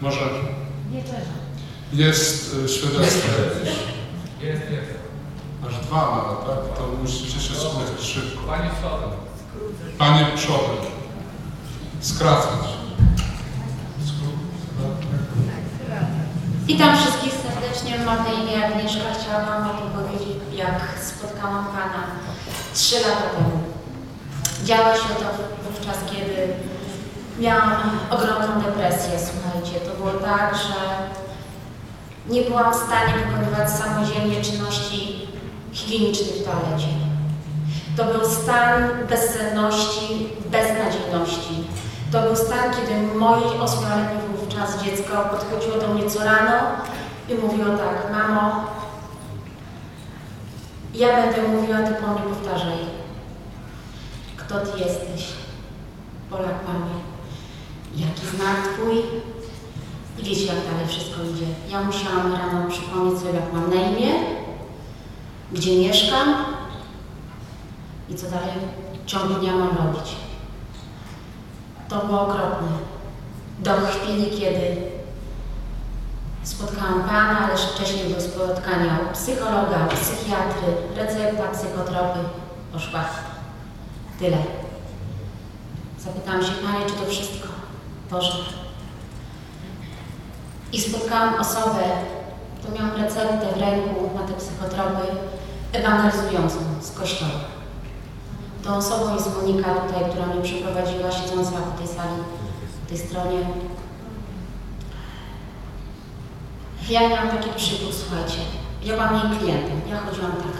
Może Wieczerza. jest y, świadectwo jakieś? Jest, jest. Aż dwa nawet, tak? To musicie się słuchać szybko. Pani Przodem. Panie przodem. Skracać. Witam wszystkich serdecznie. Mam na imię Agnieszka. Chciałam Wam opowiedzieć, jak spotkałam Pana trzy lata temu. Działo się to wówczas, kiedy miałam ogromną depresję. Słuchajcie, to było tak, że nie byłam w stanie wykonywać samodzielnie czynności higienicznych w toalecie. To był stan bezsenności, beznadziejności. To był stan, kiedy moje ośmioletnie wówczas dziecko podchodziło do mnie co rano i mówiło tak, mamo, ja będę mówiła, ty po mnie powtarzaj. Kto ty jesteś? Polak mamie. Jaki znak twój? Wiecie, jak dalej wszystko idzie. Ja musiałam rano przypomnieć sobie, jak mam na imię, gdzie mieszkam i co dalej w ciągu dnia mam robić. To było okropne. Do chwili, kiedy spotkałam Pana, ale wcześniej do spotkania psychologa, psychiatry, recepta, psychotropy. Poszła. Tyle. Zapytałam się, Panie, czy to wszystko? Boże. I spotkałam osobę, to miałam receptę w ręku na te psychotropy, ewangelizującą z kościoła. Tą osobą jest Monika tutaj, która mnie przeprowadziła, siedząca po tej sali, po tej stronie. Ja miałam taki przykład, słuchajcie. Ja byłam jej klientem. Ja chodziłam tak,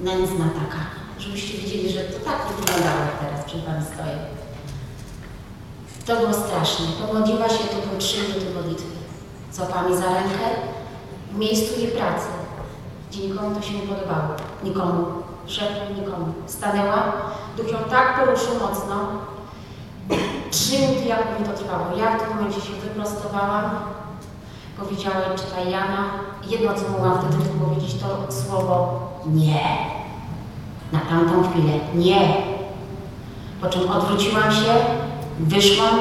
nędzna taka, żebyście wiedzieli, że to tak wyglądało teraz, przy Wami stoję. To było straszne. Pomodliła się, były trzy minuty modlitwy. Złapała mnie za rękę w miejscu jej pracy, gdzie nikomu to się nie podobało. Nikomu. Szefu, nikomu. Stanęła, duch ją tak poruszył mocno. Trzy minuty jak mi to trwało. Ja w tym momencie się wyprostowałam, powiedziała jej, czytaj Jana. Jedno, co mogłam wtedy powiedzieć, to słowo nie. Na tamtą chwilę. Nie. Po czym odwróciłam się, wyszłam.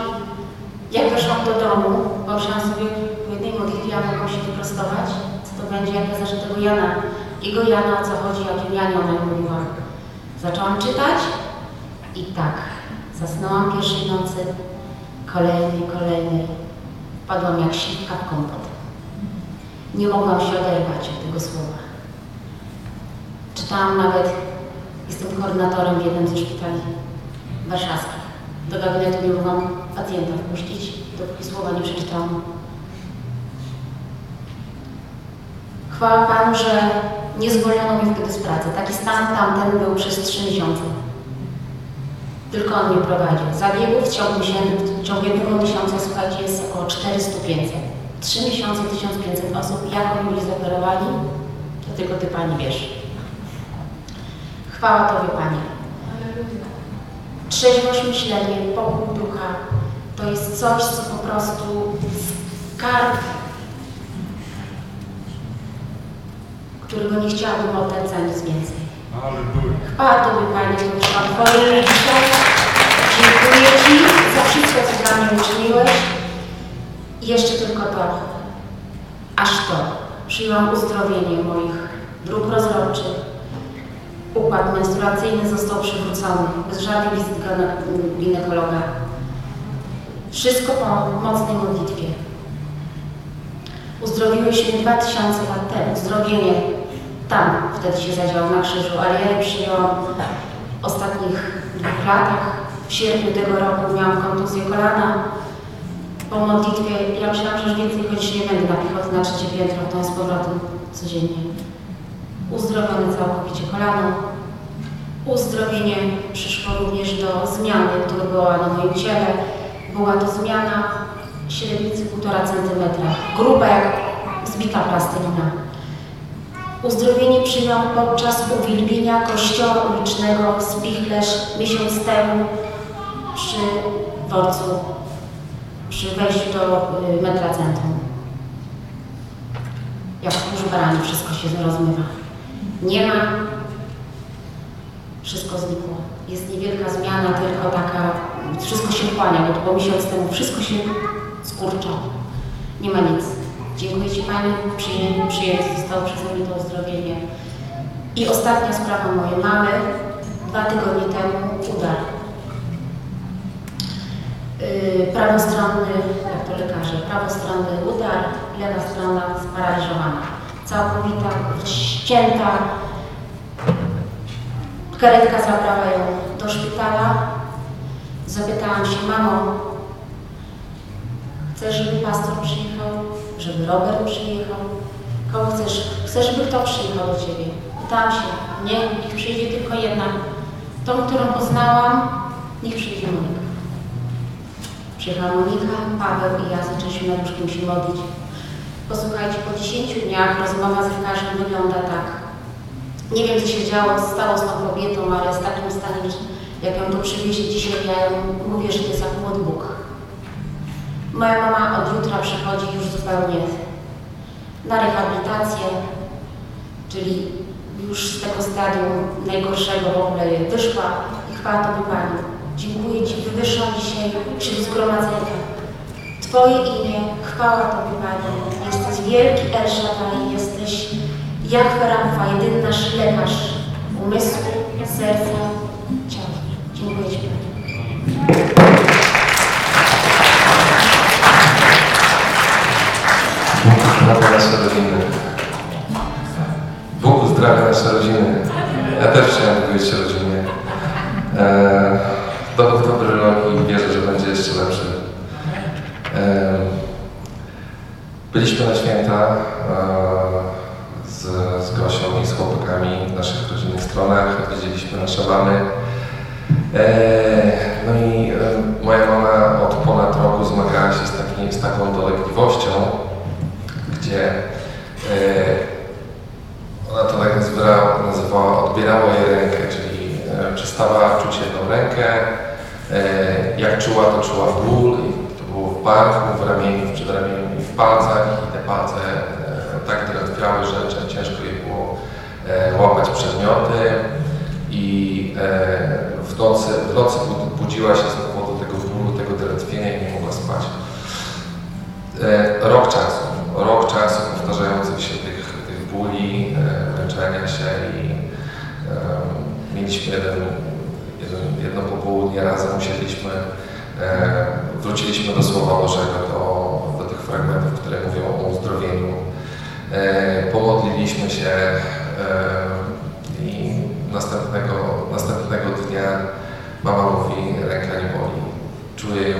Jak weszłam do domu, pomyślałam sobie po jednej modlitwie, ja mogłam się wyprostować. Co to będzie, jak ja zacznę tego Jana. Jego Jana, o co chodzi, jakim Janie ona mówiła. Zaczęłam czytać i tak, zasnęłam pierwszej nocy, kolejnej, kolejnej. Wpadłam jak śliwka w kompot. Nie mogłam się oderwać od tego słowa. Czytałam nawet, jestem koordynatorem w jednym ze szpitali warszawskich. Do gabinetu nie mogłam pacjenta wpuścić, dopóki słowa nie przeczytałam. Chwała Panu, że nie zwolniono mnie wtedy z pracy. Taki stan tamten był przez trzy miesiące. Tylko on mnie prowadził. Zabiegów w ciągu, w ciągu jednego miesiąca, słuchajcie, jest około 400-500. Trzy miesiące, 1500 osób. Jak oni byli zoperowani, to tylko Ty, Pani, wiesz. Chwała Tobie, Panie. Trzeźwość myślenie, pokój ducha, to jest coś, co po prostu skarb, którego nie chciałabym oddać za nic więcej. Chwała Tobie, Panie, wyszłam Twoje. Dziękuję Ci za wszystko, co dla mnie uczyniłeś. I jeszcze tylko to, aż to, przyjęłam uzdrowienie moich dróg rozrodczych. Układ menstruacyjny został przywrócony, bez żadnej wizyty gine- ginekologa. Wszystko po mocnej modlitwie. Uzdrowiłeś mnie 2000 lat temu. Uzdrowienie tam wtedy się zadziało na krzyżu, ale ja je przyjęłam w ostatnich dwóch latach. W sierpniu tego roku miałam kontuzję kolana. Po modlitwie ja myślałam, że już więcej chodzić nie będę na piechotę na trzecie piętro, z powrotem codziennie. Uzdrowione całkowicie kolano. Uzdrowienie przyszło również do zmiany, która była na moim ciele. Była to zmiana średnicy 1,5 cm, gruba jak zbita plastelina. Uzdrowienie przyjął podczas uwielbienia kościoła ulicznego Spichlesz miesiąc temu przy dworcu, przy wejściu do y, metra centrum. Jak w kurzu baranie wszystko się rozmywa. Nie ma, wszystko znikło. Jest niewielka zmiana, tylko taka, wszystko się kłania, bo było miesiąc temu, wszystko się skurczało. Nie ma nic. Dziękuję Ci Pani, przyjęte, przyjęte zostało przeze mnie to uzdrowienie. I ostatnia sprawa mojej mamy. Dwa tygodnie temu udar. Yy, prawostronny, jak to lekarze, prawostronny udar, lewa strona sparaliżowana. Całkowita, ścięta. Karetka zabrała ją do szpitala. Zapytałam się, mamo, chcesz, żeby pastor przyjechał? Żeby Robert przyjechał? Kogo chcesz? Chcesz, żeby kto przyjechał do Ciebie? Pytałam się, nie, niech przyjdzie tylko jedna. Tą, którą poznałam, niech przyjdzie Monika. Przyjechała Monika, Paweł i ja zaczęliśmy nad łóżkiem się modlić. Posłuchajcie, po 10 dniach rozmowa z lekarzem wygląda tak. Nie wiem, co się działo, stało z tą kobietą, ale z takim staniem, że jak ją tu przywieźli dzisiaj, ja mówię, że to jest jak Bóg. Moja mama od jutra przechodzi już zupełnie na rehabilitację, czyli już z tego stadium najgorszego w ogóle wyszła i chwała Tobie Pani. Dziękuję Ci, wywyższam dzisiaj wśród zgromadzenia. Twoje imię, chwała Tobie Pani. Jesteś wielki El Shaddai, jesteś Jahwe Rafa, jedyny nasz lekarz umysłu, serca, ciała. Dziękuję Ci Pani. Bóg uzdrawia nasze rodziny. Bóg uzdrawia nasze rodziny. Ja też chciałem powiedzieć rodzinie. E, to był dobry rok i wierzę, że będzie jeszcze lepszy. Byliśmy na święta e, z, z Gosią i z chłopakami w naszych rodzinnych stronach. Widzieliśmy nasze mamy. E, no i moja mama od ponad roku zmagała się z, z taką dolegliwością, gdzie e, ona to tak nazywała, odbierała jej rękę, czyli przestała czuć jedną rękę, jak czuła, to czuła ból, było w ramieniu, w przedramieniu i w palcach i te palce e, tak drętwiały, że, ciężko jej było e, łapać przedmioty i e, w nocy, w nocy bud- budziła się z powodu tego bólu, tego drętwienia i nie mogła spać. Rok czasu, rok czasu powtarzających się tych, tych bóli, męczenia się i mieliśmy jeden, jeden, jedno popołudnie razem usiedliśmy, wróciliśmy do Słowa Bożego, do, do tych fragmentów, które mówią o uzdrowieniu. E, pomodliliśmy się e, i następnego, następnego dnia mama mówi, ręka nie boli. Czuję ją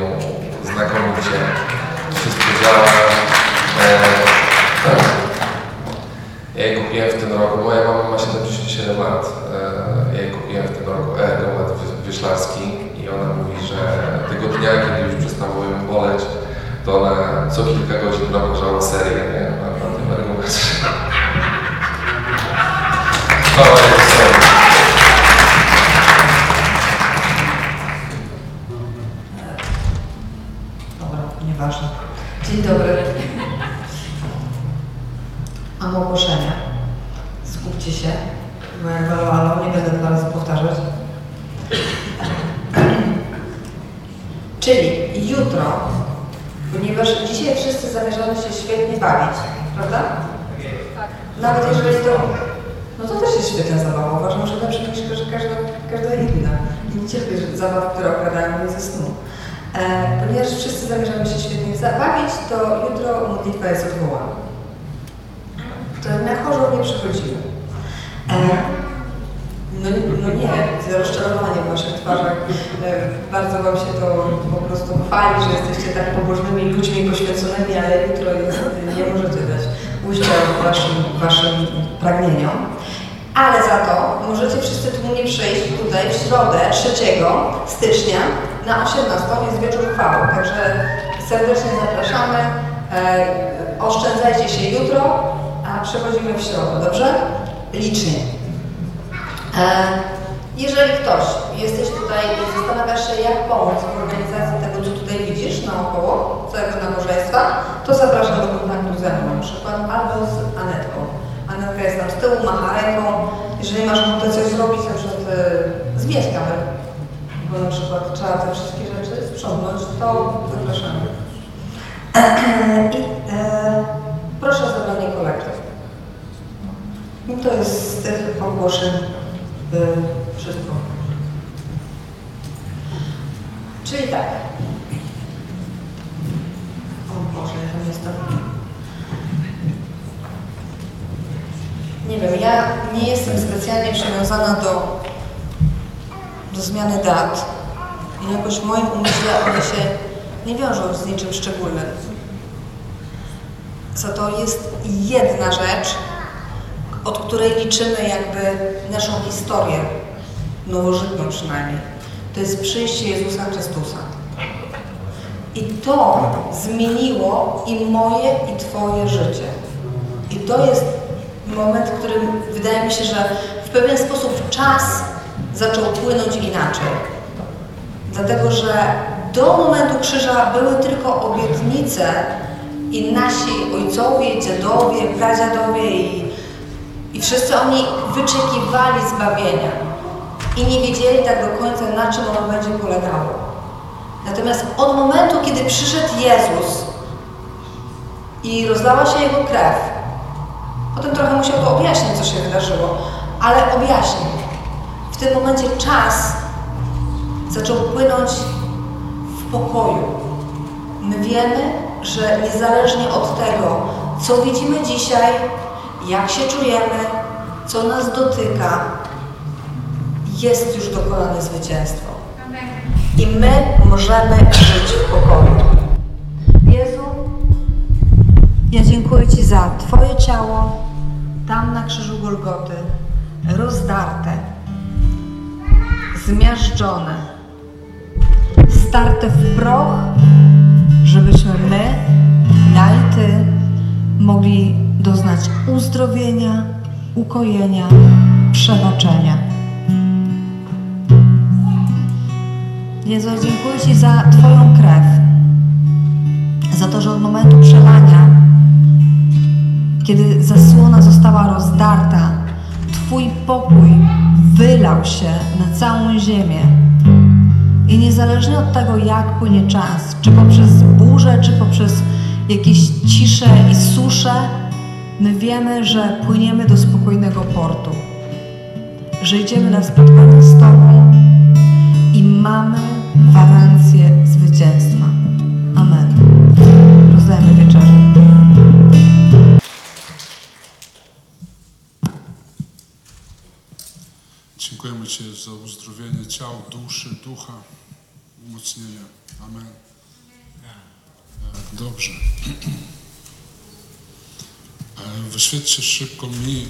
znakomicie, wszystko działa. E, tak. Ja jej kupiłem w tym roku, moja mama ma 77 lat, ja jej kupiłem w tym roku ergomat wy- wyszlarski i ona mówi, że tego dnia, kiedy już przestało ją boleć, ona co kilka godzin rozważała serię nie, na, na tym ergomacie. Chwała Jezusowi. Dobra, nieważne. Dzień dobry. Mam ogłoszenie. Skupcie się, bo jak halo, halo, nie będę dwa razy powtarzać. Czyli jutro, ponieważ dzisiaj wszyscy zamierzamy się świetnie bawić, prawda? Tak. Nawet jeżeli to... No to też jest świetna zabawa. Uważam, że lepsza niż każda, każda, każda inna. I nie cierpię że zabaw, które okradają mnie ze snu. E, ponieważ wszyscy zamierzamy się świetnie zabawić, to jutro modlitwa jest odwołana. To na chorą nie przychodzimy. E, no, no nie, widzę rozczarowanie w Waszych twarzach. E, bardzo Wam się to po prostu chwali, że jesteście tak pobożnymi ludźmi poświęconymi, ale jutro jest, nie możecie dać ujścia waszym, waszym pragnieniom. Ale za to możecie wszyscy tłumnie przyjść tutaj w środę 3 stycznia na 18 jest Także serdecznie zapraszamy. E, oszczędzajcie się jutro, a przechodzimy w środę, dobrze? Licznie. E, jeżeli ktoś jesteś tutaj i zastanawiasz się, jak pomóc w organizacji tego, co tutaj widzisz naokoło całego nabożeństwa, to zapraszam do kontaktu ze mną, na przykład albo z Anetką. Anetka jest tam z tyłu, macha ręką. Jeżeli masz ochotę coś zrobić, na przykład e, zmieć kabel, bo na przykład trzeba te wszystkie to zapraszamy. I, e, proszę o zadanie kolektor. No to jest z tych ogłoszeń wszystko. Czyli tak. O Boże, ja tam jestem. Nie wiem, ja nie jestem specjalnie przywiązana do, do zmiany dat. I jakoś w moim umyśle one się nie wiążą z niczym szczególnym. Co to jest jedna rzecz, od której liczymy jakby naszą historię, nowożytną przynajmniej. To jest przyjście Jezusa Chrystusa. I to zmieniło i moje, i Twoje życie. I to jest moment, w którym wydaje mi się, że w pewien sposób czas zaczął płynąć inaczej. Dlatego, że do momentu krzyża były tylko obietnice i nasi ojcowie, dziadowie, pradziadowie i, i wszyscy oni wyczekiwali zbawienia i nie wiedzieli tak do końca, na czym ono będzie polegało. Natomiast od momentu, kiedy przyszedł Jezus i rozlała się Jego krew, potem trochę musiał to objaśnić, co się wydarzyło, ale objaśnił. W tym momencie czas zaczął płynąć w pokoju. My wiemy, że niezależnie od tego, co widzimy dzisiaj, jak się czujemy, co nas dotyka, jest już dokonane zwycięstwo. I my możemy żyć w pokoju. Jezu, ja dziękuję Ci za Twoje ciało tam na krzyżu Golgoty, rozdarte, zmiażdżone, starte w proch, żebyśmy my, ja Ty, mogli doznać uzdrowienia, ukojenia, przebaczenia. Jezu, dziękuję Ci za Twoją krew, za to, że od momentu przelania, kiedy zasłona została rozdarta, Twój pokój wylał się na całą ziemię. I niezależnie od tego, jak płynie czas, czy poprzez burzę, czy poprzez jakieś cisze i susze, my wiemy, że płyniemy do spokojnego portu. Że idziemy na spotkanie z Tobą i mamy gwarancję zwycięstwa. Amen. Rozdajemy wieczerzę. Dziękujemy Ci za uzdrowienie ciał, duszy, ducha, umocnienie. Amen. Dobrze. E, Wyświetlcie szybko mi,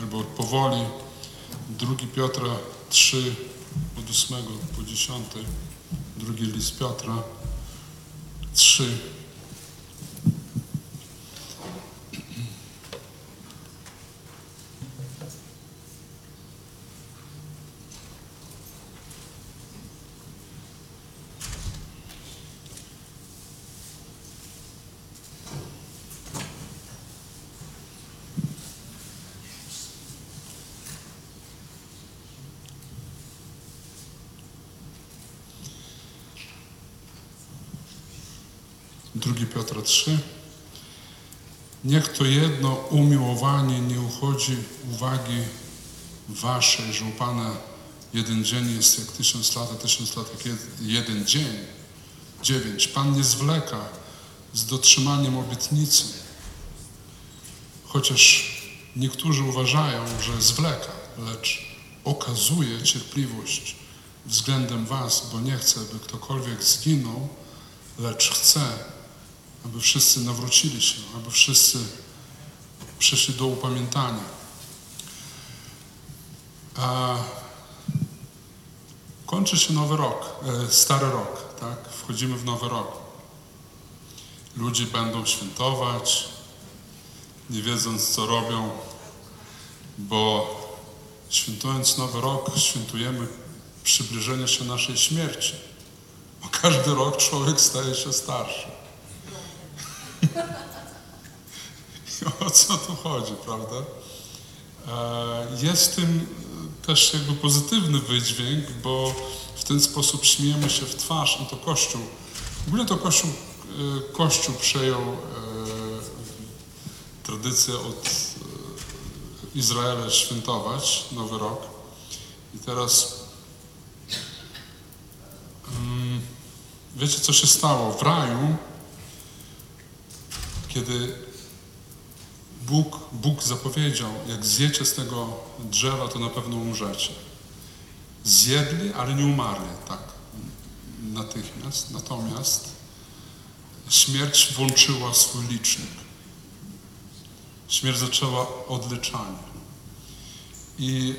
albo powoli, 2 Piotra 3, od 8 po 10, drugi list Piotra 3, Drugi Piotra 3. Niech to jedno umiłowanie nie uchodzi uwagi waszej, że u Pana jeden dzień jest jak tysiąc lat, a tysiąc lat jak jed- jeden dzień. Dziewięć. Pan nie zwleka z dotrzymaniem obietnicy, chociaż niektórzy uważają, że zwleka, lecz okazuje cierpliwość względem was, bo nie chce, by ktokolwiek zginął, lecz chce, aby wszyscy nawrócili się, aby wszyscy przyszli do upamiętania. A kończy się nowy rok, e, stary rok, tak? Wchodzimy w nowy rok. Ludzie będą świętować, nie wiedząc co robią, bo świętując nowy rok, świętujemy przybliżenie się naszej śmierci. Bo każdy rok człowiek staje się starszy. O co tu chodzi, prawda? E, Jest w tym też jakby pozytywny wydźwięk, bo w ten sposób śmiejemy się w twarz i to Kościół. W ogóle to Kościół, e, Kościół przejął e, tradycję od Izraele świętować Nowy Rok. I teraz mm, wiecie, co się stało? W raju, kiedy Bóg, Bóg zapowiedział, jak zjecie z tego drzewa, to na pewno umrzecie. Zjedli, ale nie umarli, tak, natychmiast. Natomiast śmierć włączyła swój licznik. Śmierć zaczęła odliczanie. I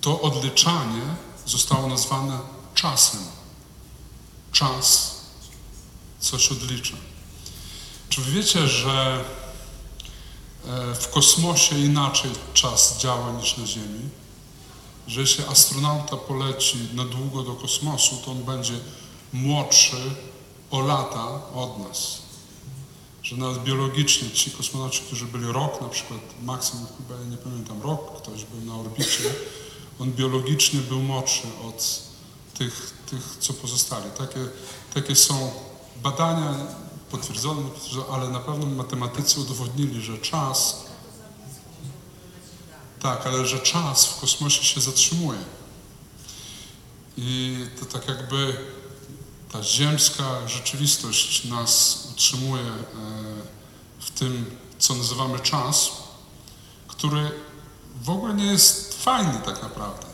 to odliczanie zostało nazwane czasem. Czas coś odlicza. Czy wy wiecie, że e, w kosmosie inaczej czas działa niż na Ziemi? Że jeśli astronauta poleci na długo do kosmosu, to on będzie młodszy o lata od nas. Że nawet biologicznie ci kosmonauci, którzy byli rok, na przykład maksimum chyba, ja nie pamiętam, rok ktoś był na orbicie, on biologicznie był młodszy od tych, tych co pozostali. Takie, takie są badania potwierdzone, niepotwierdzone, ale na pewno matematycy udowodnili, że czas, tak, ale że czas w kosmosie się zatrzymuje. I to tak jakby ta ziemska rzeczywistość nas utrzymuje e, w tym, co nazywamy czas, który w ogóle nie jest fajny tak naprawdę.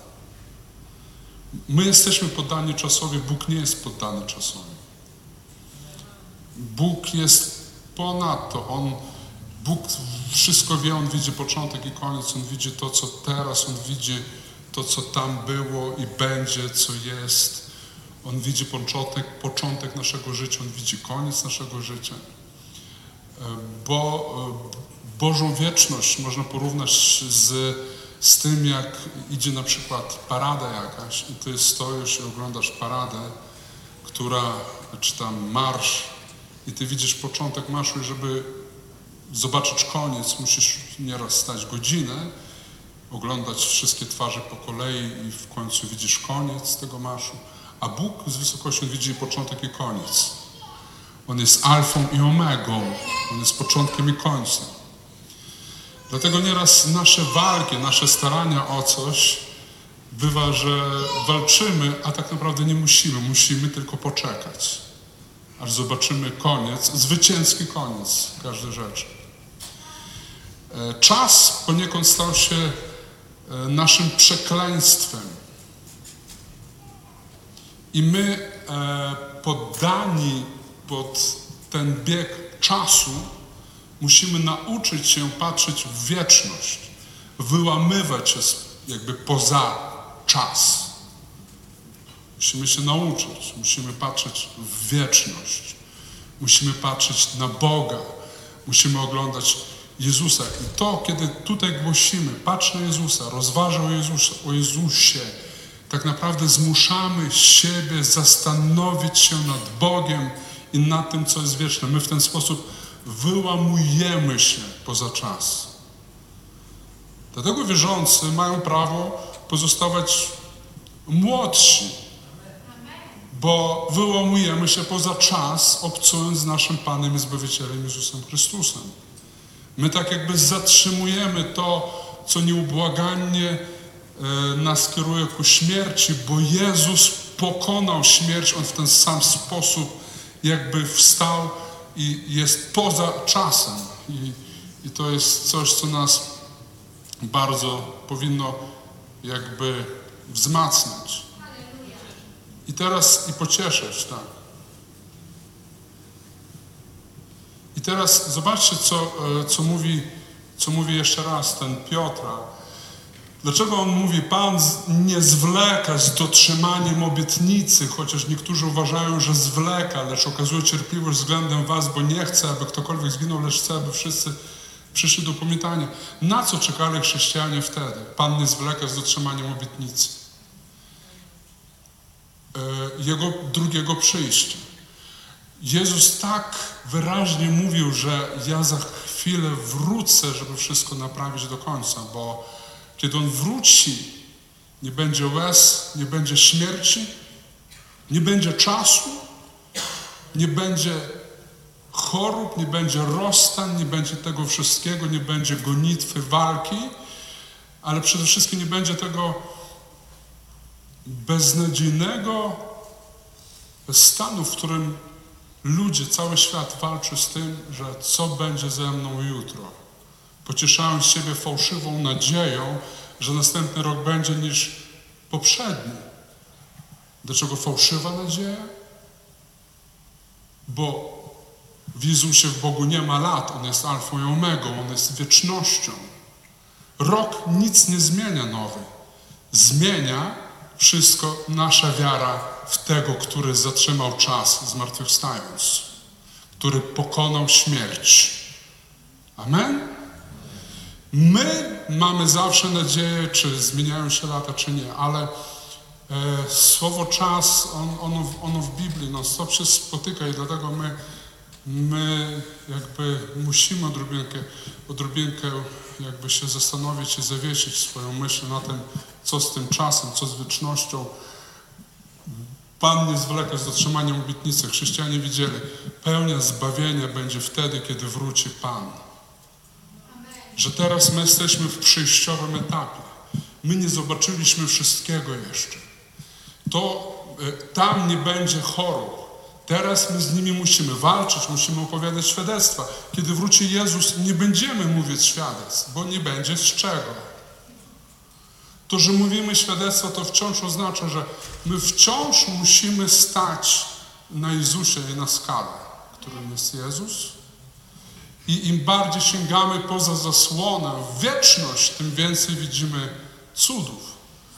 My jesteśmy poddani czasowi, Bóg nie jest poddany czasowi. Bóg jest ponadto, On, Bóg wszystko wie, On widzi początek i koniec, On widzi to, co teraz, On widzi to, co tam było i będzie, co jest. On widzi początek, początek naszego życia, On widzi koniec naszego życia. E, Bo e, Bożą wieczność można porównać z, z tym, jak idzie na przykład parada jakaś i ty stoisz i oglądasz paradę, która, czy tam marsz i ty widzisz początek marszu i żeby zobaczyć koniec, musisz nieraz stać godzinę, oglądać wszystkie twarze po kolei i w końcu widzisz koniec tego marszu. A Bóg z wysokości widzi początek i koniec. On jest alfą i omegą. On jest początkiem i końcem. Dlatego nieraz nasze walki, nasze starania o coś bywa, że walczymy, a tak naprawdę nie musimy. Musimy tylko poczekać, aż zobaczymy koniec, zwycięski koniec każdej rzeczy. E, Czas poniekąd stał się e, naszym przekleństwem. I my e, poddani pod ten bieg czasu musimy nauczyć się patrzeć w wieczność, wyłamywać się jakby poza czas. Musimy się nauczyć, musimy patrzeć w wieczność, musimy patrzeć na Boga, musimy oglądać Jezusa. I to, kiedy tutaj głosimy, patrz na Jezusa, rozważaj o, Jezus, o Jezusie, tak naprawdę zmuszamy siebie zastanowić się nad Bogiem i nad tym, co jest wieczne. My w ten sposób wyłamujemy się poza czas. Dlatego wierzący mają prawo pozostawać młodsi, bo wyłamujemy się poza czas, obcując z naszym Panem i Zbawicielem Jezusem Chrystusem. My tak jakby zatrzymujemy to, co nieubłagannie e, nas kieruje ku śmierci, bo Jezus pokonał śmierć, On w ten sam sposób jakby wstał i jest poza czasem. I, i to jest coś, co nas bardzo powinno jakby wzmacniać. I teraz i pocieszać, tak. I teraz zobaczcie, co, e, co, mówi, co mówi jeszcze raz ten Piotra. Dlaczego on mówi, Pan nie zwleka z dotrzymaniem obietnicy, chociaż niektórzy uważają, że zwleka, lecz okazuje cierpliwość względem Was, bo nie chce, aby ktokolwiek zginął, lecz chce, aby wszyscy przyszli do pamiętania. Na co czekali chrześcijanie wtedy? Pan nie zwleka z dotrzymaniem obietnicy. E, Jego drugiego przyjścia. Jezus tak wyraźnie mówił, że ja za chwilę wrócę, żeby wszystko naprawić do końca, bo kiedy On wróci, nie będzie łez, nie będzie śmierci, nie będzie czasu, nie będzie chorób, nie będzie rozstań, nie będzie tego wszystkiego, nie będzie gonitwy, walki, ale przede wszystkim nie będzie tego beznadziejnego stanu, w którym ludzie, cały świat walczy z tym, że co będzie ze mną jutro. Pocieszając siebie fałszywą nadzieją, że następny rok będzie niż poprzedni. Dlaczego fałszywa nadzieja? Bo w Jezusie, w Bogu nie ma lat. On jest alfą i omegą, On jest wiecznością. Rok nic nie zmienia nowy. Zmienia wszystko nasza wiara w tego, który zatrzymał czas, zmartwychwstając, który pokonał śmierć. Amen? My mamy zawsze nadzieję, czy zmieniają się lata, czy nie, ale e, słowo czas, on, ono, ono w Biblii non stop się spotyka i dlatego my, my jakby musimy odrobinkę, odrobinkę jakby się zastanowić i zawiesić swoją myśl na tym, co z tym czasem, co z wiecznością. Pan nie zwleka z dotrzymaniem obietnicy. Chrześcijanie widzieli, pełnia zbawienia będzie wtedy, kiedy wróci Pan że teraz my jesteśmy w przejściowym etapie. My nie zobaczyliśmy wszystkiego jeszcze. To e, tam nie będzie chorób. Teraz my z nimi musimy walczyć, musimy opowiadać świadectwa. Kiedy wróci Jezus, nie będziemy mówić świadectw, bo nie będzie z czego. To, że mówimy świadectwa, to wciąż oznacza, że my wciąż musimy stać na Jezusie i na skale, którym jest Jezus. I im bardziej sięgamy poza zasłonę, wieczność, tym więcej widzimy cudów.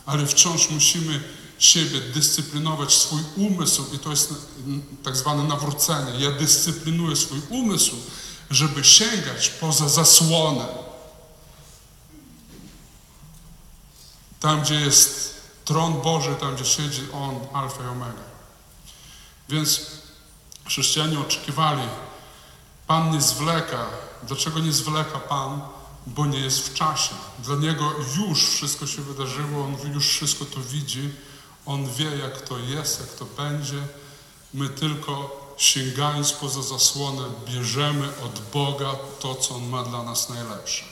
Ale wciąż musimy siebie dyscyplinować, swój umysł, i to jest tak zwane nawrócenie. Ja dyscyplinuję swój umysł, żeby sięgać poza zasłonę. Tam, gdzie jest tron Boży, tam, gdzie siedzi On, Alfa i Omega. Więc chrześcijanie oczekiwali Pan nie zwleka. Dlaczego nie zwleka Pan? Bo nie jest w czasie. Dla Niego już wszystko się wydarzyło, On już wszystko to widzi, On wie, jak to jest, jak to będzie. My tylko sięgając poza zasłonę, bierzemy od Boga to, co On ma dla nas najlepsze.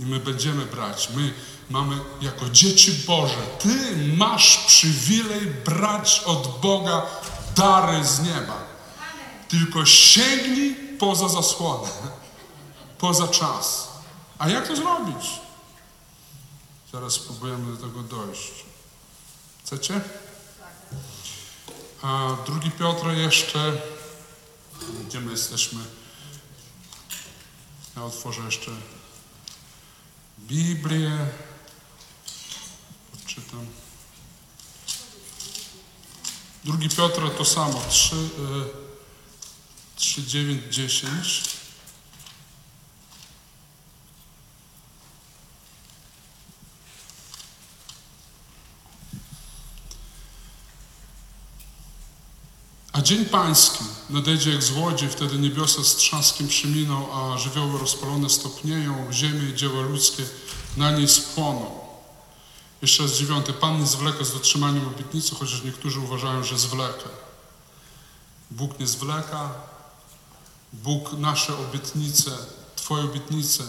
I my będziemy brać. My mamy jako dzieci Boże, Ty masz przywilej brać od Boga dary z nieba. Tylko sięgnij poza zasłonę, poza czas. A jak to zrobić? Zaraz spróbujemy do tego dojść. Chcecie? A drugi Piotr jeszcze, gdzie my jesteśmy? Ja otworzę jeszcze Biblię. Odczytam. Drugi Piotra to samo, 3, y, 3, 9, 10. A dzień pański nadejdzie jak złodziej, wtedy niebiosa z trzaskiem przeminą, a żywioły rozpalone stopnieją, ziemię i dzieła ludzkie na niej spłoną. Jeszcze raz dziewiąty. Pan nie zwleka z dotrzymaniem obietnicy, chociaż niektórzy uważają, że zwleka. Bóg nie zwleka, Bóg nasze obietnice, Twoje obietnice,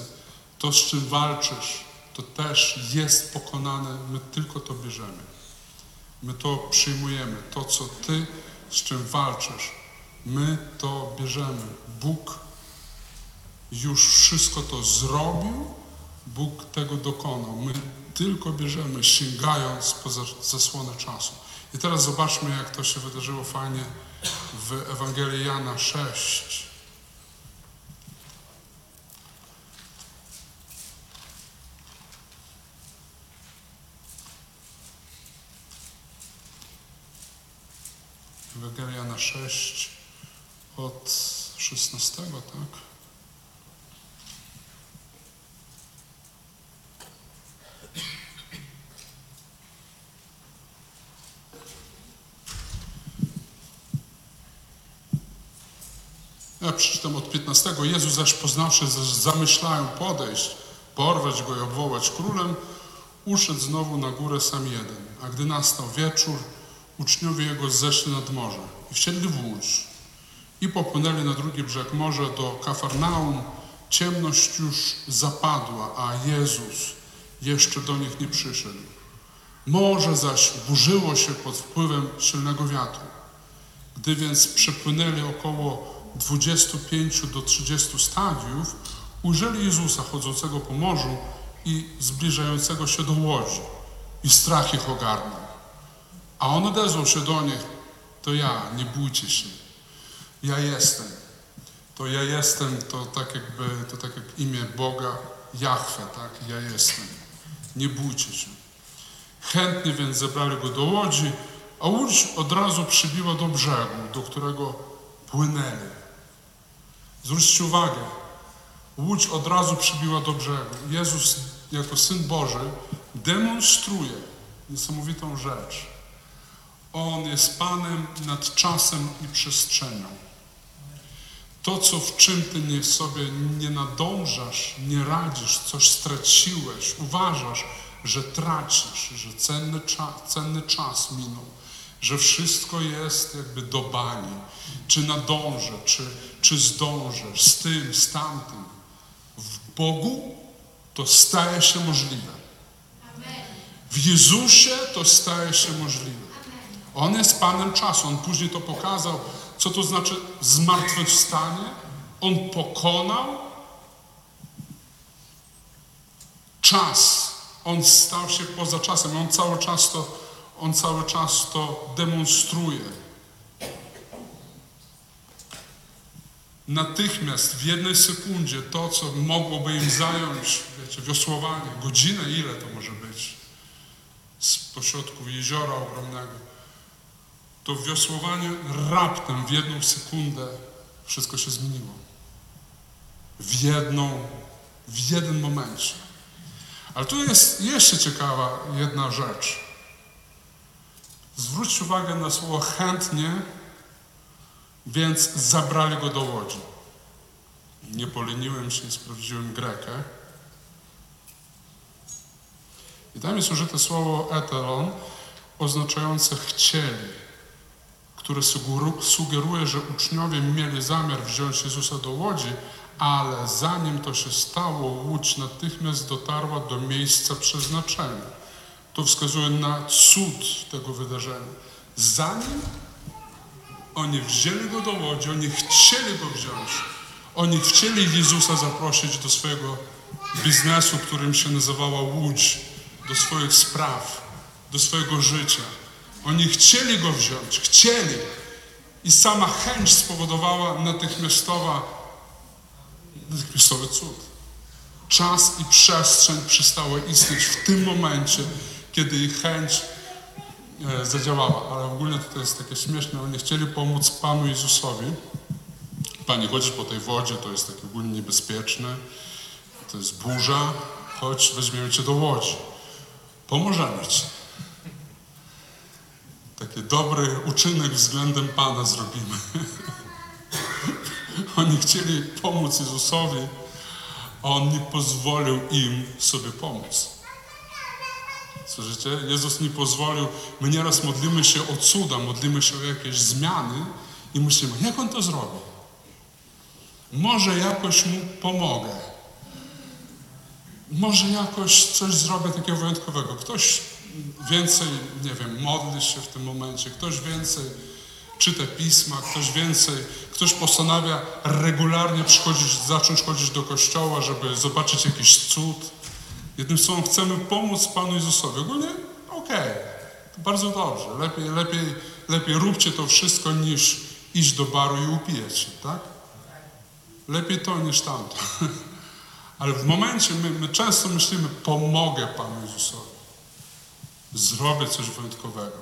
to z czym walczysz, to też jest pokonane, my tylko to bierzemy. My to przyjmujemy, to co Ty, z czym walczysz, my to bierzemy. Bóg już wszystko to zrobił, Bóg tego dokonał. My tylko bierzemy, sięgając poza zasłonę czasu. I teraz zobaczmy, jak to się wydarzyło fajnie w Ewangelii Jana 6. Ewangelia na 6 od 16, tak? Ja przeczytam od 15. Jezus zaś poznawszy, zamyślają podejść, porwać go i obwołać królem, uszedł znowu na górę sam jeden. A gdy nastał wieczór, uczniowie jego zeszli nad morze i wsiedli w łódź i popłynęli na drugi brzeg morza do Kafarnaum. Ciemność już zapadła, a Jezus jeszcze do nich nie przyszedł. Morze zaś burzyło się pod wpływem silnego wiatru. Gdy więc przepłynęli około 25 do 30 stadiów, ujrzeli Jezusa chodzącego po morzu i zbliżającego się do łodzi. I strach ich ogarnął. A on odezwał się do nich, to ja, nie bójcie się. Ja jestem. To ja jestem, to tak jakby, to tak jak imię Boga, Jahwe, tak? Ja jestem. Nie bójcie się. Chętnie więc zebrali go do łodzi, a łódź od razu przybiła do brzegu, do którego płynęli. Zwróćcie uwagę, łódź od razu przybiła do brzegu. Jezus jako Syn Boży demonstruje niesamowitą rzecz. On jest Panem nad czasem i przestrzenią. To, co w czym ty nie sobie nie nadążasz, nie radzisz, coś straciłeś, uważasz, że tracisz, że cenny, cza, cenny czas minął, że wszystko jest jakby do bani, czy nadążę, czy, czy zdążę, z tym, z tamtym. W Bogu to staje się możliwe. W Jezusie to staje się możliwe. On jest Panem czasu. On później to pokazał, co to znaczy zmartwychwstanie. On pokonał czas. On stał się poza czasem. On cały czas to, on cały czas to demonstruje. Natychmiast, w jednej sekundzie, to, co mogłoby im zająć, wiecie, wiosłowanie, godzinę, ile to może być, z pośrodku jeziora ogromnego, to wiosłowanie raptem w jedną sekundę wszystko się zmieniło. W jedną, w jednym momencie. Ale tu jest jeszcze ciekawa jedna rzecz. Zwróćcie uwagę na słowo chętnie, więc zabrali go do łodzi. Nie poleniłem się sprawdziłem grekę. I tam jest użyte słowo etelon, oznaczające chcieli, które sugeru- sugeruje, że uczniowie mieli zamiar wziąć Jezusa do łodzi, ale zanim to się stało, łódź natychmiast dotarła do miejsca przeznaczenia. To wskazuje na cud tego wydarzenia. Zanim oni wzięli go do łodzi, oni chcieli go wziąć. Oni chcieli Jezusa zaprosić do swojego biznesu, którym się nazywała łódź, do swoich spraw, do swojego życia. Oni chcieli go wziąć, chcieli. I sama chęć spowodowała natychmiastowa, natychmiastowy cud. Czas i przestrzeń przestały istnieć w tym momencie, kiedy ich chęć e, zadziałała. Ale ogólnie to jest takie śmieszne. Oni chcieli pomóc Panu Jezusowi. Panie, chodzisz po tej wodzie, to jest takie ogólnie niebezpieczne. To jest burza. Chodź, weźmiemy Cię do łodzi. Pomożemy Ci. Taki dobry uczynek względem Pana zrobimy. Oni chcieli pomóc Jezusowi, a On nie pozwolił im sobie pomóc. Słyszycie? Jezus nie pozwolił. My nieraz modlimy się o cuda, modlimy się o jakieś zmiany i myślimy, jak On to zrobi? Może jakoś Mu pomogę. Może jakoś coś zrobię takiego wyjątkowego. Ktoś więcej, nie wiem, modli się w tym momencie, ktoś więcej czyta pisma, ktoś więcej, ktoś postanawia regularnie przychodzić, zacząć chodzić do kościoła, żeby zobaczyć jakiś cud. Jednym słowem, chcemy pomóc Panu Jezusowi. Ogólnie okej, to bardzo dobrze. Lepiej, lepiej, lepiej róbcie to wszystko niż iść do baru i upijać się, tak? Lepiej to niż tamto. Ale w momencie my, my często myślimy, pomogę Panu Jezusowi. Zrobię coś wyjątkowego.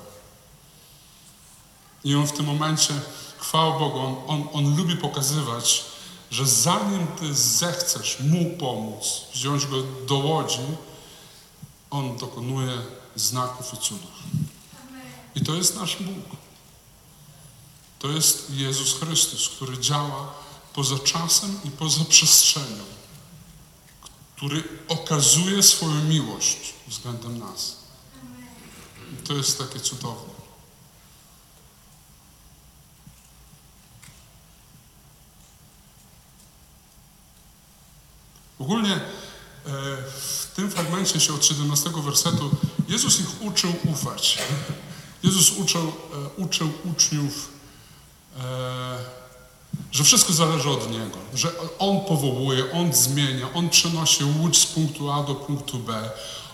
I on w tym momencie, chwała Bogu, on, on, on lubi pokazywać, że zanim ty zechcesz mu pomóc, wziąć go do łodzi, on dokonuje znaków i cudów. I to jest nasz Bóg. To jest Jezus Chrystus, który działa poza czasem i poza przestrzenią, który okazuje swoją miłość względem nas. I to jest takie cudowne. Ogólnie e, w tym fragmencie się od 17 wersetu Jezus ich uczył ufać. Jezus uczył, e, uczył uczniów, e, że wszystko zależy od Niego, że On powołuje, On zmienia, On przenosi łódź z punktu A do punktu B.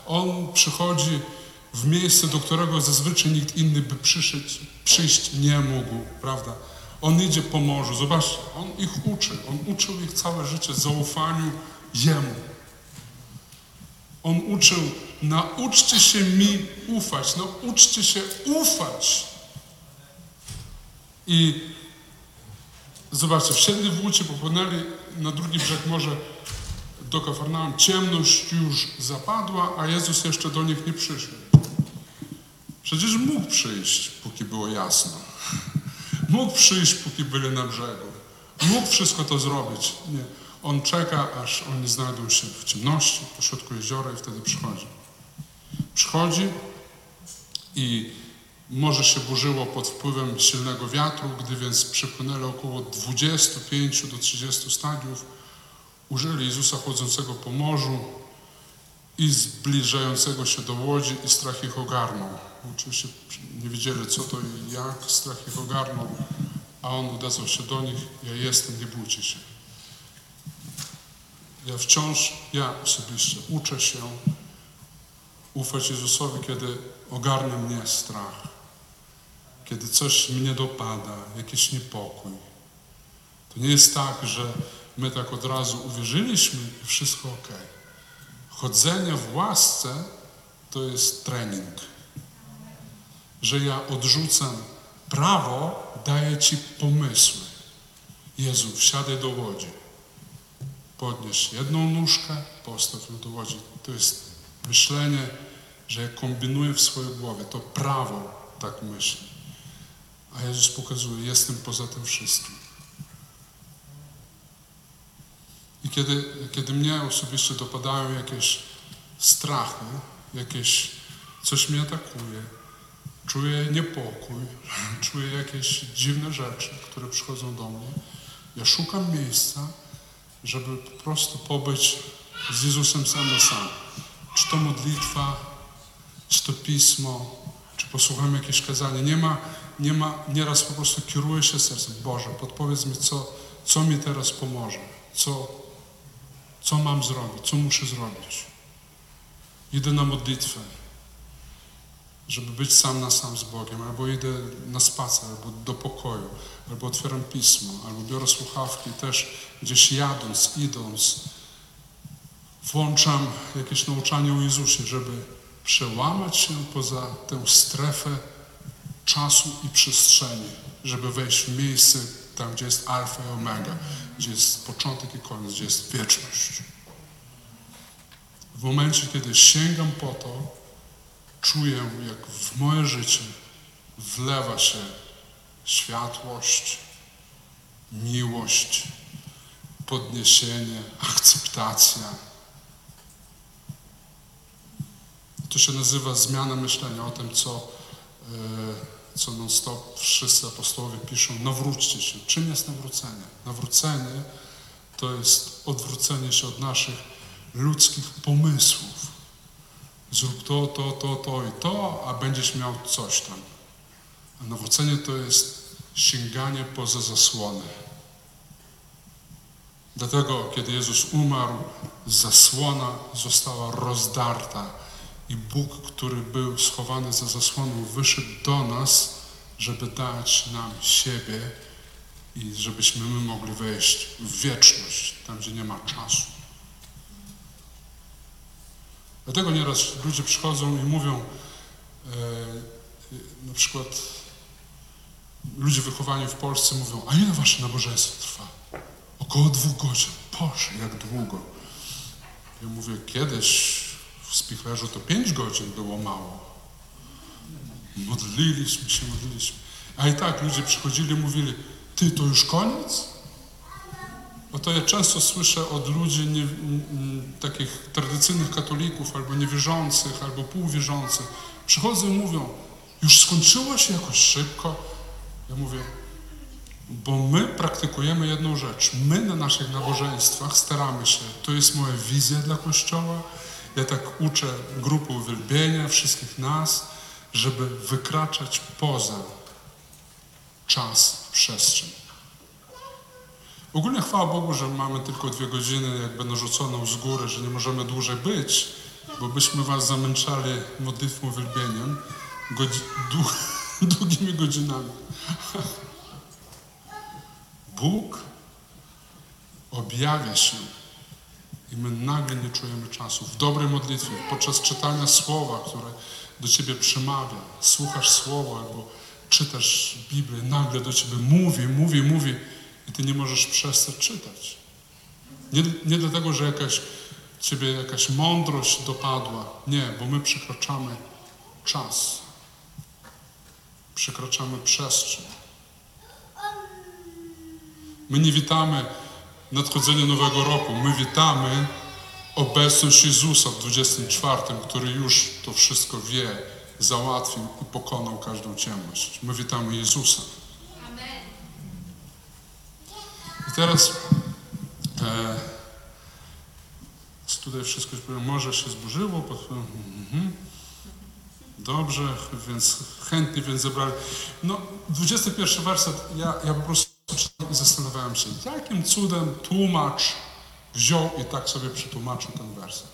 On przychodzi w miejsce, do którego zazwyczaj nikt inny by przyszedł, przyjść nie mógł, prawda? On idzie po morzu. Zobaczcie, On ich uczy. On uczył ich całe życie zaufaniu Jemu. On uczył, nauczcie się mi ufać, nauczcie się ufać. I zobaczcie, wsiedli w łódź popłynęli na drugi brzeg morza do Kafarnaum. Ciemność już zapadła, a Jezus jeszcze do nich nie przyszedł. Przecież mógł przyjść, póki było jasno. Mógł przyjść, póki byli na brzegu. Mógł wszystko to zrobić. Nie. On czeka, aż oni znajdą się w ciemności, pośrodku jeziora i wtedy przychodzi. Przychodzi i morze się burzyło pod wpływem silnego wiatru, gdy więc przypłynęli około 25 do 30 stadiów, użyli Jezusa chodzącego po morzu i zbliżającego się do łodzi i strach ich ogarnął. Oczywiście nie wiedzieli co to i jak, strach ich ogarnął, a On odezwał się do nich, ja jestem, nie bójcie się. Ja wciąż, ja osobiście uczę się ufać Jezusowi, kiedy ogarnia mnie strach, kiedy coś mnie dopada, jakiś niepokój. To nie jest tak, że my tak od razu uwierzyliśmy i wszystko ok. Chodzenie w łasce to jest trening. Że ja odrzucam prawo, daję Ci pomysły. Jezu, wsiadaj do łodzi. Podnieś jedną nóżkę, postaw ją do łodzi. To jest myślenie, że ja kombinuję w swojej głowie. To prawo tak myśli. A Jezus pokazuje, jestem poza tym wszystkim. I kiedy, kiedy mnie osobiście dopadają jakieś strachy, jakieś coś mnie atakuje, czuję niepokój, czuję jakieś dziwne rzeczy, które przychodzą do mnie, ja szukam miejsca, żeby po prostu pobyć z Jezusem sam na sam. Czy to modlitwa, czy to pismo, czy posłucham jakieś kazanie. Nie ma, nie ma, nieraz po prostu kieruję się sercem. Boże, podpowiedz mi, co, co mi teraz pomoże, co, co mam zrobić, co muszę zrobić. Idę na modlitwę, żeby być sam na sam z Bogiem, albo idę na spacer, albo do pokoju, albo otwieram pismo, albo biorę słuchawki też gdzieś jadąc, idąc. Włączam jakieś nauczanie o Jezusie, żeby przełamać się poza tę strefę czasu i przestrzeni, żeby wejść w miejsce tam, gdzie jest alfa i omega, gdzie jest początek i koniec, gdzie jest wieczność. W momencie, kiedy sięgam po to, czuję, jak w moje życie wlewa się światłość, miłość, podniesienie, akceptacja. To się nazywa zmiana myślenia o tym, co, e, co non-stop wszyscy apostołowie piszą. Nawróćcie się. Czym jest nawrócenie? Nawrócenie to jest odwrócenie się od naszych ludzkich pomysłów. Zrób to, to, to, to i to, a będziesz miał coś tam. A nawrócenie to jest sięganie poza zasłony. Dlatego, kiedy Jezus umarł, zasłona została rozdarta i Bóg, który był schowany za zasłoną, wyszedł do nas, żeby dać nam siebie i żebyśmy my mogli wejść w wieczność, tam gdzie nie ma czasu. Dlatego nieraz ludzie przychodzą i mówią, e, na przykład ludzie wychowani w Polsce mówią, a ile wasze nabożeństwo trwa? Około dwóch godzin. Boże, jak długo. Ja mówię, kiedyś w Spichlerzu to pięć godzin było mało. Modliliśmy się, modliliśmy. A i tak ludzie przychodzili mówili, ty, to już koniec? Bo to ja często słyszę od ludzi nie, m, takich tradycyjnych katolików, albo niewierzących, albo półwierzących. Przychodzą i mówią, już skończyło się jakoś szybko. Ja mówię, Bo my praktykujemy jedną rzecz. My na naszych nabożeństwach staramy się, to jest moja wizja dla Kościoła. Ja tak uczę grupy uwielbienia, wszystkich nas, żeby wykraczać poza czas, przestrzeń. Ogólnie chwała Bogu, że mamy tylko dwie godziny jakby narzuconą z góry, że nie możemy dłużej być, bo byśmy was zamęczali modlitwą uwielbieniem godzi- dłu- długimi godzinami. Bóg objawia się i my nagle nie czujemy czasu. W dobrej modlitwie, podczas czytania słowa, które do ciebie przemawia, słuchasz słowa albo czytasz Biblię, nagle do ciebie mówi, mówi, mówi i ty nie możesz przestać czytać. Nie, nie dlatego, że jakaś ciebie jakaś mądrość dopadła. Nie, bo my przekraczamy czas. Przekraczamy przestrzeń. My nie witamy nadchodzenia nowego roku. My witamy obecność Jezusa w 24, który już to wszystko wie, załatwił i pokonał każdą ciemność. My witamy Jezusa. I teraz e, tutaj wszystko już powiem, może się zburzyło, po- mhm. dobrze, więc chętnie więc zebrali. No, 21 werset, ja, ja po prostu i zastanawiałem się, jakim cudem tłumacz wziął i tak sobie przetłumaczył ten werset.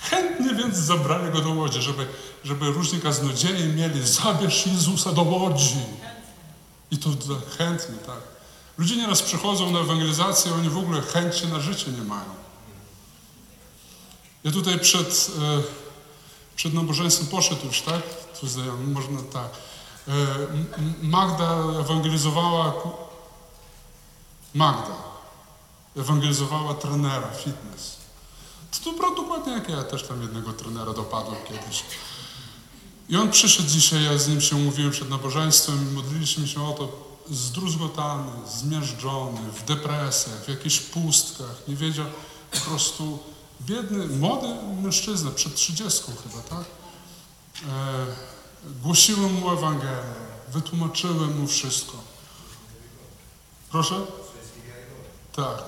Chętnie więc zabrali go do łodzi, żeby, żeby różni kaznodziei mieli, zabierz Jezusa do łodzi. I to chętnie, tak. Ludzie nieraz przychodzą na ewangelizację, oni w ogóle chęci na życie nie mają. Ja tutaj przed, e, przed nabożeństwem poszedł już, tak? Tu znajomy, można tak. E, Magda ewangelizowała, Magda ewangelizowała trenera fitness. To dobra dokładnie jak ja też tam jednego trenera dopadłem kiedyś. I on przyszedł dzisiaj, ja z nim się mówiłem przed nabożeństwem, modliliśmy się o to, zdruzgotany, zmiażdżony, w depresjach, w jakichś pustkach, nie wiedział, po prostu biedny, młody mężczyzna, przed trzydziestką chyba, tak? E, głosiłem mu Ewangelię, wytłumaczyłem mu wszystko. Proszę? Tak.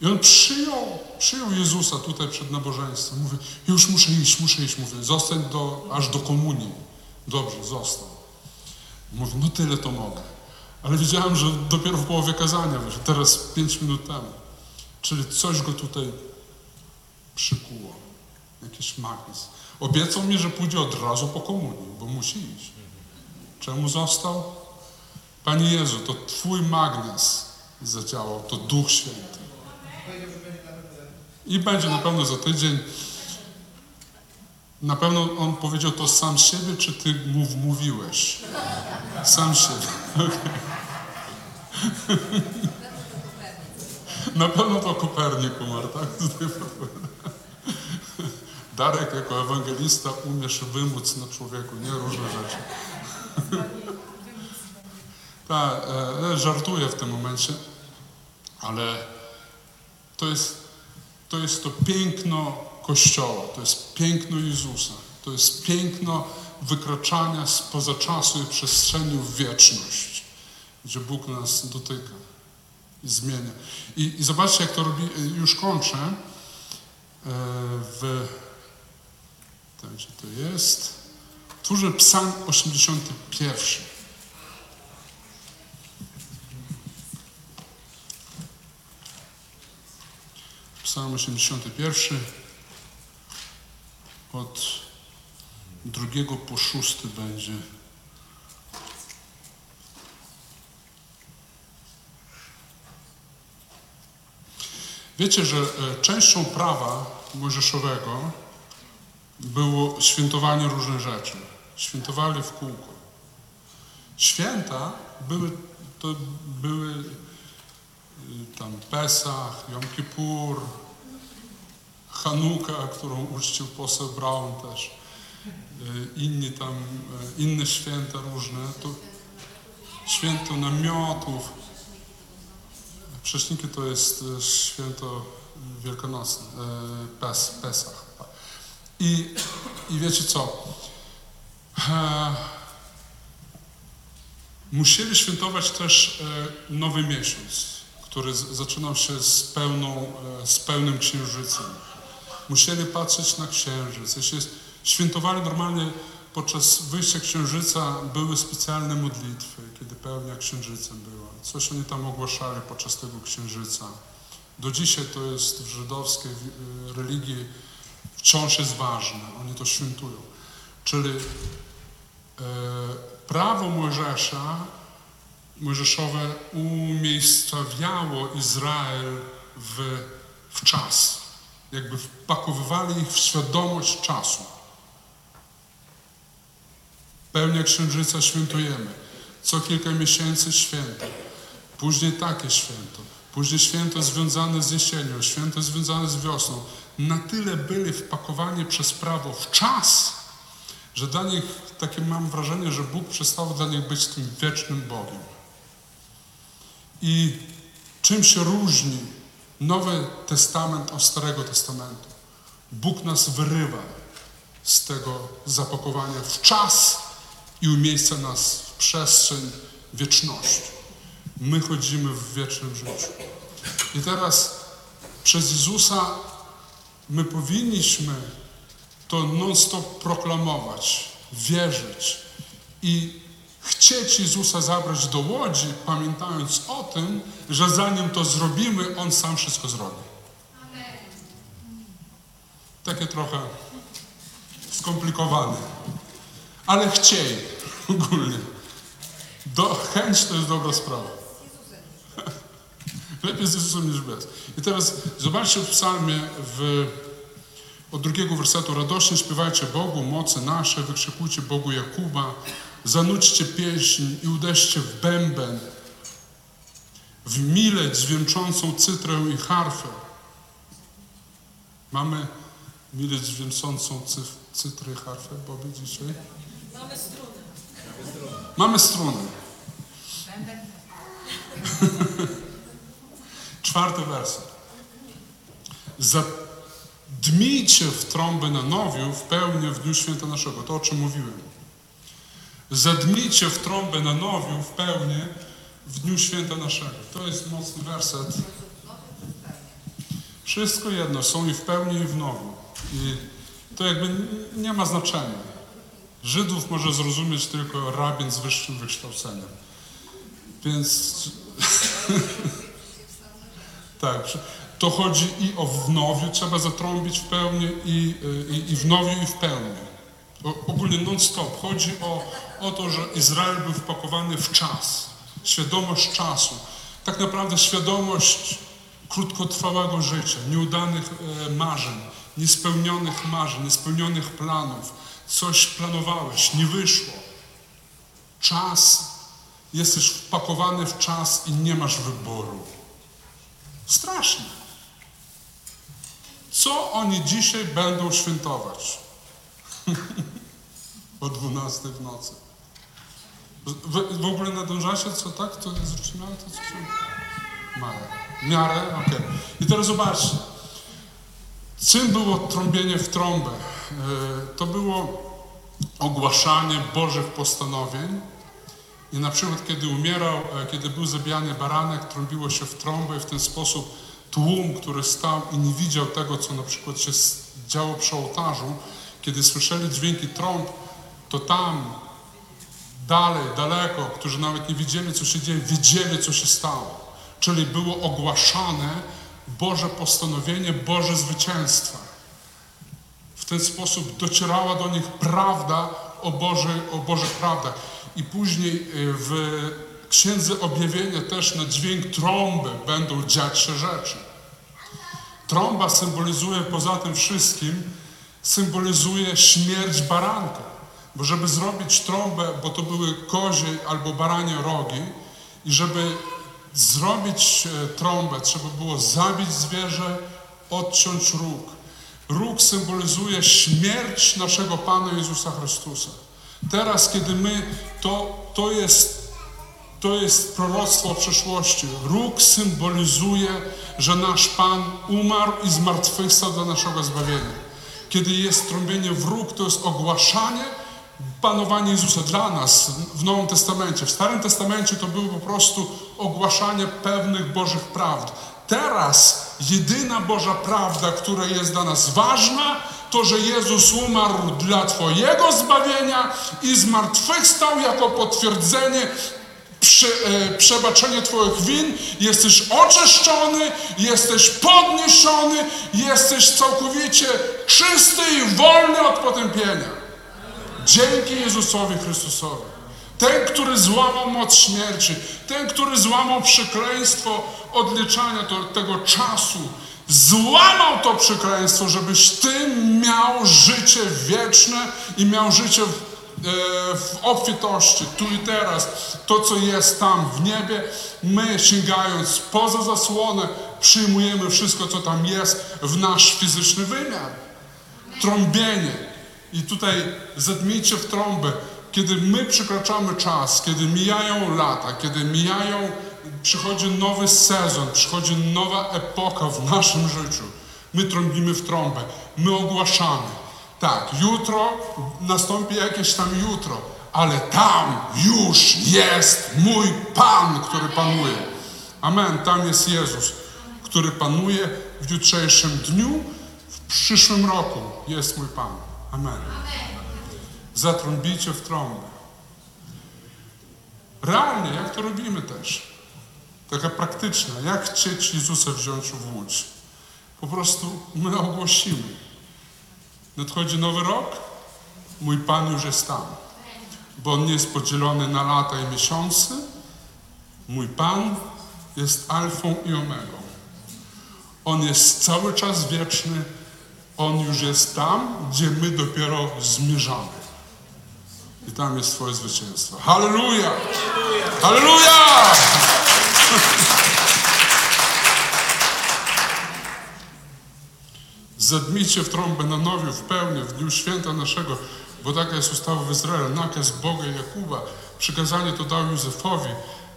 I on przyjął, przyjął Jezusa tutaj przed nabożeństwem. Mówi, już muszę iść, muszę iść. Mówię, zostań do, aż do komunii. Dobrze, został. Mówi, no tyle to mogę. Ale widziałem, że dopiero w połowie kazania wyszedł, teraz pięć minut temu. Czyli coś go tutaj przykuło. Jakiś magnes. Obiecał mi, że pójdzie od razu po komunii, bo musi iść. Czemu został? Panie Jezu, to Twój magnes zadziałał, to Duch Święty. I będzie na pewno za tydzień. Na pewno on powiedział to sam siebie, czy ty mu mówiłeś? Sam siebie. Okej. Na pewno to Kopernik umarł, tak? Darek jako ewangelista umiesz wymóc na człowieku, nie różne rzeczy. Tak, żartuję w tym momencie, ale to jest, to jest to piękno Kościoła, to jest piękno Jezusa, to jest piękno wykraczania spoza czasu i przestrzeni w wieczność, gdzie Bóg nas dotyka i zmienia. I, i zobaczcie, jak to robi, już kończę, e, w, tak, gdzie to jest, Twórzę Psalm 81. Psalm 81 od drugiego po szósty będzie. Wiecie, że e, częścią prawa mojżeszowego było świętowanie różnych rzeczy. Świętowali w kółko. Święta były, to były tam Pesach, Jom Kippur, Hanuka, którą uczcił poseł Brown też, y, inni tam, y, inne święta różne, to święto namiotów. Prześniki to jest y, święto wielkanocne, Pes, Pesach. I, I wiecie co? Musieli świętować też e, nowy miesiąc, który zaczynał się z, pełną, e, z pełnym księżycem. Musieli patrzeć na księżyc. Jeśli świętowali normalnie podczas wyjścia księżyca, były specjalne modlitwy, kiedy pełnia księżycem była. Coś oni tam ogłaszali podczas tego księżyca. Do dzisiaj to jest w żydowskiej e, religii wciąż jest ważne. Oni to świętują. Czyli e, prawo Mojżesza, Mojżeszowe umiejscowiało Izrael w, w czas. Jakby wpakowywali ich w świadomość czasu. Pełnia księżyca świętujemy. Co kilka miesięcy święto. Później takie święto. Później święto związane z jesienią, święto związane z wiosną. Na tyle byli wpakowani przez prawo w czas, że dla nich, takie mam wrażenie, że Bóg przestał dla nich być tym wiecznym Bogiem. I czym się różni Nowy Testament od Starego Testamentu? Bóg nas wyrywa z tego zapakowania w czas i umiejsca nas w przestrzeń wieczności. My chodzimy w wiecznym życiu. I teraz przez Jezusa my powinniśmy to non-stop proklamować, wierzyć i chcieć Jezusa zabrać do łodzi, pamiętając o tym, że zanim to zrobimy, On sam wszystko zrobi. Takie trochę skomplikowane, ale chciej ogólnie. Do, chęć to jest dobra sprawa. Lepiej z Jezusem niż bez. I teraz zobaczcie w psalmie w, od drugiego wersetu. Radośnie śpiewajcie Bogu, mocy nasze, wykrzykujcie Bogu Jakuba, zanudźcie pieśń i uderzcie w bęben, w mileć dźwięczącą cytrę i harfę. Mamy mileć dźwięczącą cy, cytrę i harfę, Bobby, dzisiaj? Mamy struny. Mamy struny. Czwarty werset. Zadmijcie w trąby na nowiu w pełni w dniu święta naszego. To, o czym mówiłem. Zadmijcie w trąbę na nowiu w pełni w dniu święta naszego. To jest mocny werset. Wszystko jedno, są i w pełni i w nowiu. I to jakby nie ma znaczenia. Żydów może zrozumieć tylko rabin z wyższym wykształceniem. Więc tak, to chodzi i o w nowiu, trzeba zatrąbić w pełni i, i, i w nowiu i w pełni. O, ogólnie non-stop. Chodzi o, o to, że Izrael był wpakowany w czas, świadomość czasu. Tak naprawdę świadomość krótkotrwałego życia, nieudanych e, marzeń, niespełnionych marzeń, niespełnionych planów. Coś planowałeś, nie wyszło. Czas, jesteś wpakowany w czas i nie masz wyboru. Straszne. Co oni dzisiaj będą świętować? o 12 w nocy. Wy, w ogóle nadążacie, co tak? To zaczynamy to co się... Mare. Miarę? Okej. I teraz zobaczcie. Czym było trąbienie w trąbę? E, To było ogłaszanie Bożych postanowień. I na przykład, kiedy umierał, e, kiedy był zabijany baranek, trąbiło się w trąbę i w ten sposób tłum, który stał i nie widział tego, co na przykład się działo przy ołtarzu, kiedy słyszeli dźwięki trąb, to tam, dalej, daleko, którzy nawet nie wiedzieli, co się dzieje, wiedzieli, co się stało. Czyli było ogłaszane Boże postanowienie, Boże zwycięstwo. W ten sposób docierała do nich prawda o, Boży, o Bożych prawdach. I później y, w Księdze Objawienia też na dźwięk trąby będą dziać się rzeczy. Trąba symbolizuje poza tym wszystkim, symbolizuje śmierć baranka. Bo żeby zrobić trąbę, bo to były kozie albo baranie rogi, i żeby zrobić e, trąbę, trzeba było zabić zwierzę, odciąć róg. Róg symbolizuje śmierć naszego Pana Jezusa Chrystusa. Teraz, kiedy my, to, to jest to jest proroctwo o przyszłości. Róg symbolizuje, że nasz Pan umarł i zmartwychwstał dla naszego zbawienia. Kiedy jest trąbienie w róg, to jest ogłaszanie panowanie Jezusa dla nas w Nowym Testamencie. W Starym Testamencie to było po prostu ogłaszanie pewnych Bożych prawd. Teraz jedyna Boża prawda, która jest dla nas ważna, to, że Jezus umarł dla Twojego zbawienia i zmartwychwstał jako potwierdzenie prze, e, przebaczenie Twoich win, jesteś oczyszczony, jesteś podniesiony, jesteś całkowicie czysty i wolny od potępienia. Dzięki Jezusowi Chrystusowi. Ten, który złamał moc śmierci, ten, który złamał przekleństwo odliczania to, tego czasu, złamał to przekleństwo, żebyś Ty miał życie wieczne i miał życie w, e, w obfitości, tu i teraz. To, co jest tam w niebie, my sięgając poza zasłonę, przyjmujemy wszystko, co tam jest w nasz fizyczny wymiar trąbienie. I tutaj zadmijcie w trąbę, kiedy my przekraczamy czas, kiedy mijają lata, kiedy mijają, przychodzi nowy sezon, przychodzi nowa epoka w naszym życiu. My trąbimy w trąbę, my ogłaszamy. Tak, jutro nastąpi jakieś tam jutro, ale tam już jest mój Pan, który panuje. Amen. Tam jest Jezus, który panuje w jutrzejszym dniu, w przyszłym roku jest mój Pan. Amen. Zatrąbicie w trąbę. Realnie, jak to robimy też? Taka praktyczna. Jak chcieć Jezusa wziąć w łódź? Po prostu my ogłosimy. Nadchodzi nowy rok, mój Pan już jest tam. Bo On nie jest podzielony na lata i miesiące. Mój Pan jest alfą i omegą. On jest cały czas wieczny. On już jest tam, gdzie my dopiero zmierzamy. I tam jest Twoje zwycięstwo. Halleluja! Halleluja! Zadmijcie w trąbę na nowiu, w pełni, w dniu święta naszego, bo taka jest ustawa w Izraelu, nakaz Boga Jakuba. Przykazanie to dał Józefowi,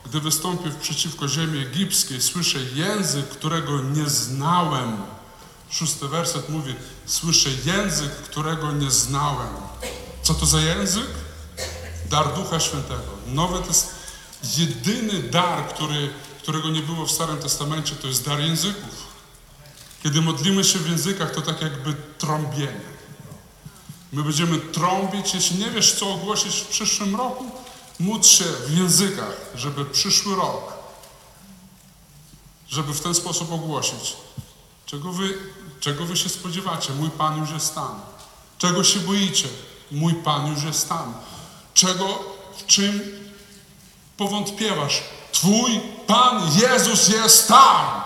gdy wystąpił przeciwko ziemi egipskiej. Słyszę język, którego nie znałem. Szósty werset mówi, słyszę język, którego nie znałem. Co to za język? Dar Ducha Świętego. Nowy to jest jedyny dar, który, którego nie było w Starym Testamencie, to jest dar języków. Kiedy modlimy się w językach, to tak jakby trąbienie. My będziemy trąbić, jeśli nie wiesz, co ogłosić w przyszłym roku, módl się w językach, żeby przyszły rok, żeby w ten sposób ogłosić. Czego wy, czego wy się spodziewacie? Mój Pan już jest tam. Czego się boicie? Mój Pan już jest tam. Czego, w czym powątpiewasz? Twój Pan Jezus jest tam.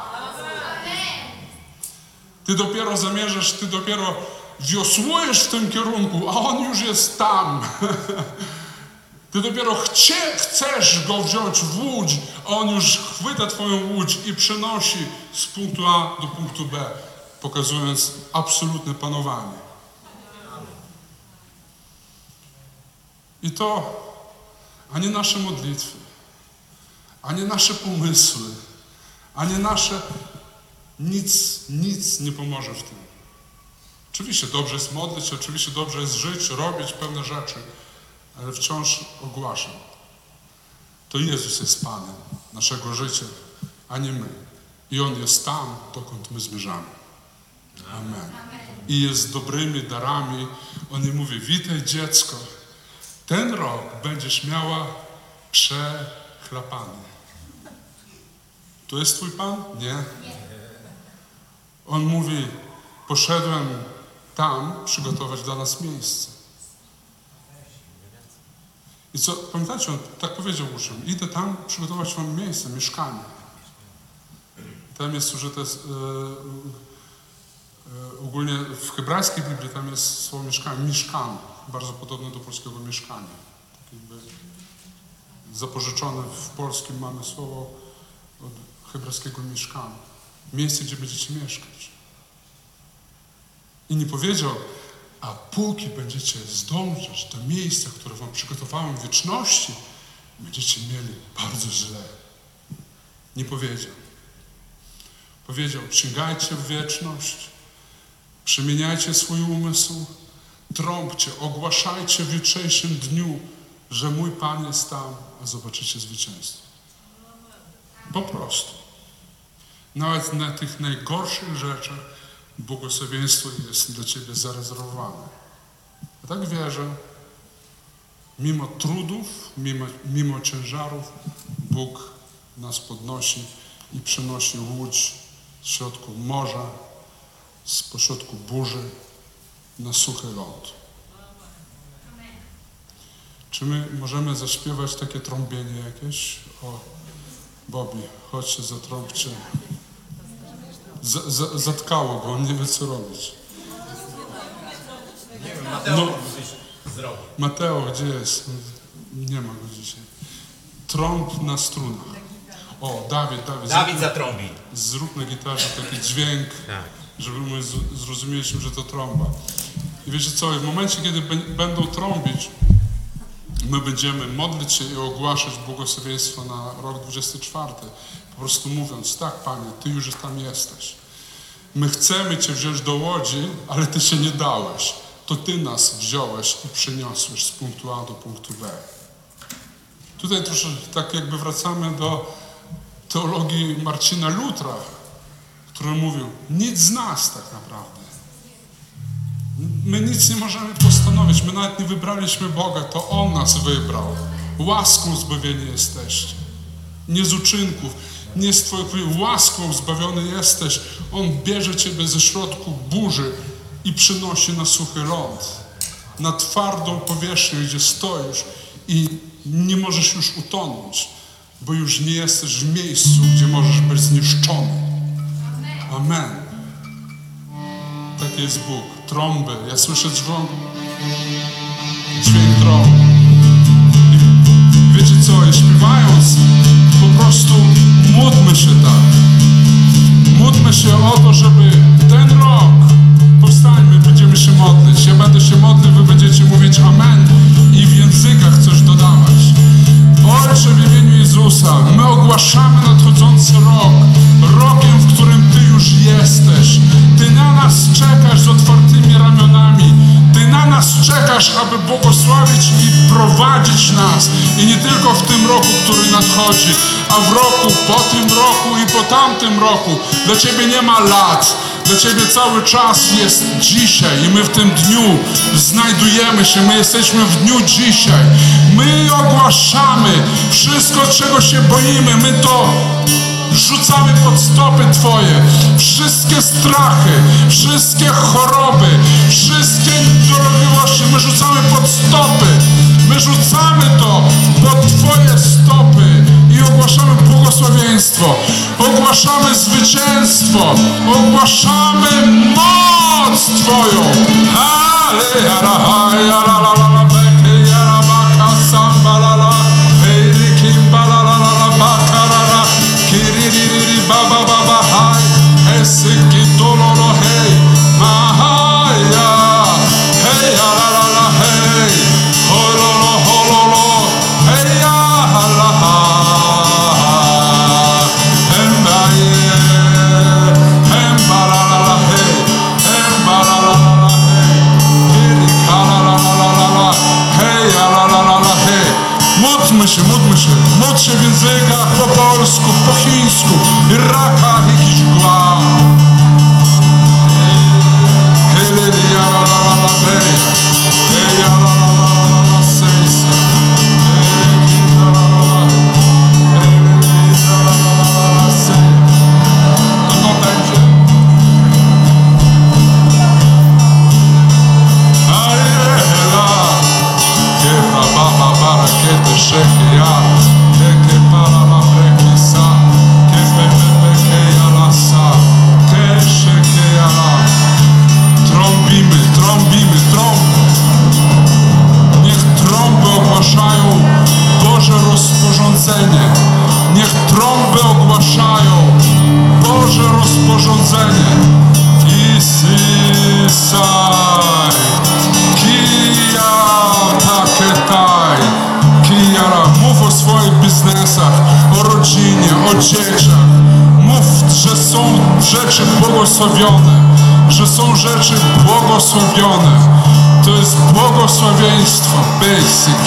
Ty dopiero zamierzasz, ty dopiero wiosłujesz w tym kierunku, a On już jest tam. Ty dopiero chcie, chcesz Go wziąć w łódź, a On już chwyta Twoją łódź i przenosi z punktu A do punktu B, pokazując absolutne panowanie. I to ani nasze modlitwy, ani nasze pomysły, ani nasze nic, nic nie pomoże w tym. Oczywiście dobrze jest modlić oczywiście dobrze jest żyć, robić pewne rzeczy, ale wciąż ogłaszam. To Jezus jest Panem naszego życia, a nie my. I On jest tam, dokąd my zmierzamy. Amen. I jest dobrymi darami. On nie mówi, witaj dziecko, ten rok będziesz miała przechlapany. To jest Twój Pan? Nie. On mówi, poszedłem tam przygotować dla nas miejsce. I co, pamiętacie, on tak powiedział uczniom, idę tam przygotować wam miejsce, mieszkanie. Tam jest użyte, e, ogólnie w hebrajskiej Biblii tam jest słowo mieszkanie, mieszkanie, bardzo podobne do polskiego mieszkania. Tak jakby zapożyczone w polskim mamy słowo od hebrajskiego mieszkania. Miejsce, gdzie będziecie mieszkać. I nie powiedział, a póki będziecie zdążać do miejsca, które wam przygotowałem w wieczności, będziecie mieli bardzo źle. Nie powiedział. Powiedział, sięgajcie w wieczność, przemieniajcie swój umysł, Trąbcie, ogłaszajcie w jutrzejszym dniu, że mój Pan jest tam, a zobaczycie zwycięstwo. Po prostu. Nawet na tych najgorszych rzeczach błogosławieństwo jest dla Ciebie zarezerwowane. A tak wierzę, mimo trudów, mimo, mimo ciężarów, Bóg nas podnosi i przenosi łódź z środku morza, z pośrodku burzy na suchy ląd. Czy my możemy zaśpiewać takie trąbienie jakieś? O, Bobby, chodźcie, zatrąbcie. Z, z, zatkało go, on nie wie co robić. No, Mateo, gdzie jest? Nie ma go dzisiaj. Trąb na strunach. O, Dawid, Dawid, Dawid zatrąbi. zrób na gitarze taki dźwięk, Tak. Żeby my zrozumieliśmy, że to trąba. I wiecie co, w momencie, kiedy bę- będą trąbić, my będziemy modlić się i ogłaszać błogosławieństwo na rok 24. Po prostu mówiąc, tak Panie, Ty już tam jesteś. My chcemy Cię wziąć do Łodzi, ale Ty się nie dałeś. To Ty nas wziąłeś i przyniosłeś z punktu A do punktu B. Tutaj troszkę tak jakby wracamy do teologii Marcina Lutra, który mówił, nic z nas tak naprawdę. My nic nie możemy postanowić, my nawet nie wybraliśmy Boga, to On nas wybrał. Łaską zbawieni jesteście. Nie z uczynków, nie z Twoich łaską zbawiony jesteś. On bierze Ciebie ze środku burzy i przynosi na suchy ląd. Na twardą powierzchnię, gdzie stoisz i nie możesz już utonąć, bo już nie jesteś w miejscu, gdzie możesz być zniszczony. Amen. Taki jest Bóg. Trąby. Ja słyszę dźwięk, dźwięk trąb. I wiecie co, i śpiewając, po prostu módlmy się tak. Módlmy się o to, żeby ten rok, powstańmy, będziemy się modlić. Ja będę się modlił, wy będziecie mówić Amen i w językach coś dodawać. Ojcze, w imieniu Jezusa, my ogłaszamy nadchodzący rok, rokiem, w którym Ty już jesteś. Ty na nas czekasz z otwartymi ramionami. Ty na nas czekasz, aby błogosławić i prowadzić nas. I nie tylko w tym roku, który nadchodzi, a w roku, po tym roku i po tamtym roku. Dla Ciebie nie ma lat. Dla Ciebie cały czas jest dzisiaj i my w tym dniu znajdujemy się, my jesteśmy w dniu dzisiaj. My ogłaszamy wszystko, czego się boimy, my to rzucamy pod stopy Twoje. Wszystkie strachy, wszystkie choroby, wszystkie dolegliwości, my rzucamy pod stopy. My rzucamy to pod Twoje stopy i ogłaszamy błogosławieństwo, ogłaszamy zwycięstwo, ogłaszamy moc Twoją. Ale, beke, ala,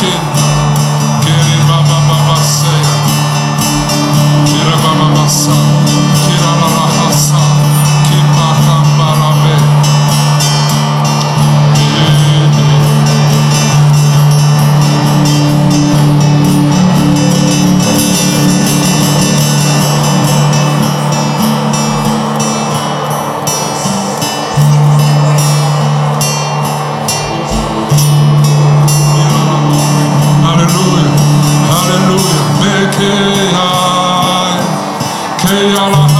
King. Allah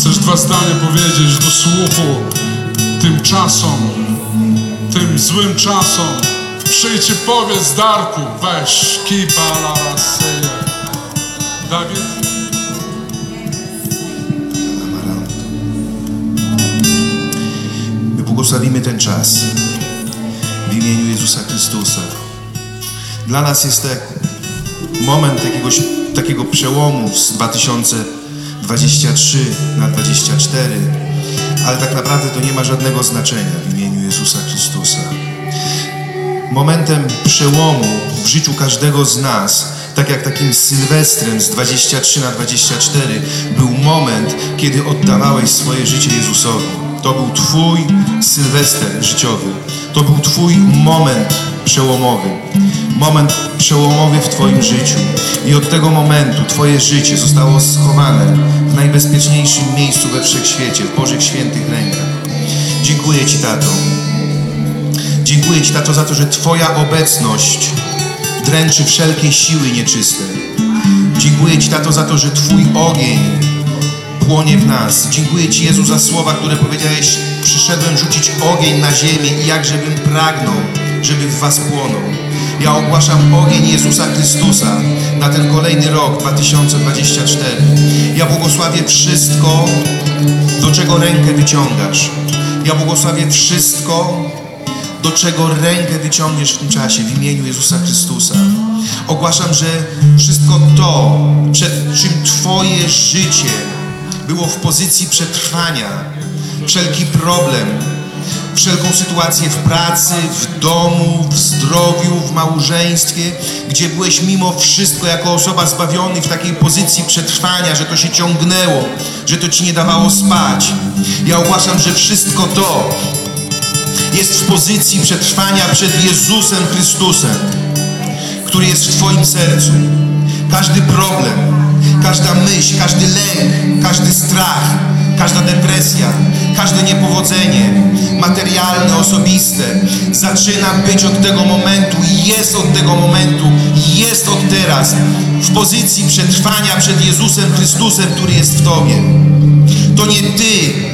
chcesz dwa zdania powiedzieć do słuchu tym czasom, tym złym czasom, przyjdź i powiedz Darku, weź kiba la raseja. Dawid? My błogosławimy ten czas w imieniu Jezusa Chrystusa. Dla nas jest to moment jakiegoś takiego przełomu z 2023 na 2024, ale tak naprawdę to nie ma żadnego znaczenia w imieniu Jezusa Chrystusa. Momentem przełomu w życiu każdego z nas, tak jak takim sylwestrem z 23 na 24, był moment, kiedy oddawałeś swoje życie Jezusowi. To był Twój sylwester życiowy. To był Twój moment przełomowy. Moment przełomowy w Twoim życiu. I od tego momentu Twoje życie zostało schowane w najbezpieczniejszym miejscu we wszechświecie, w Bożych świętych rękach. Dziękuję Ci, Tato. Dziękuję Ci, Tato, za to, że Twoja obecność dręczy wszelkie siły nieczyste. Dziękuję Ci, Tato, za to, że Twój ogień płonie w nas. Dziękuję Ci, Jezu, za słowa, które powiedziałeś, przyszedłem rzucić ogień na ziemię i jakżebym pragnął, żeby w Was płonął. Ja ogłaszam ogień Jezusa Chrystusa na ten kolejny rok 2024. Ja błogosławię wszystko, do czego rękę wyciągasz. Ja błogosławię wszystko, do czego rękę wyciągniesz w tym czasie w imieniu Jezusa Chrystusa. Ogłaszam, że wszystko to, przed czym Twoje życie było w pozycji przetrwania, wszelki problem, wszelką sytuację w pracy, w domu, w zdrowiu, w małżeństwie, gdzie byłeś mimo wszystko jako osoba zbawiony w takiej pozycji przetrwania, że to się ciągnęło, że to ci nie dawało spać. Ja ogłaszam, że wszystko to jest w pozycji przetrwania przed Jezusem Chrystusem, który jest w Twoim sercu. Każdy problem, każda myśl, każdy lęk, każdy strach, każda depresja, każde niepowodzenie materialne, osobiste zaczyna być od tego momentu, jest od tego momentu, jest od teraz w pozycji przetrwania przed Jezusem Chrystusem, który jest w Tobie. To nie Ty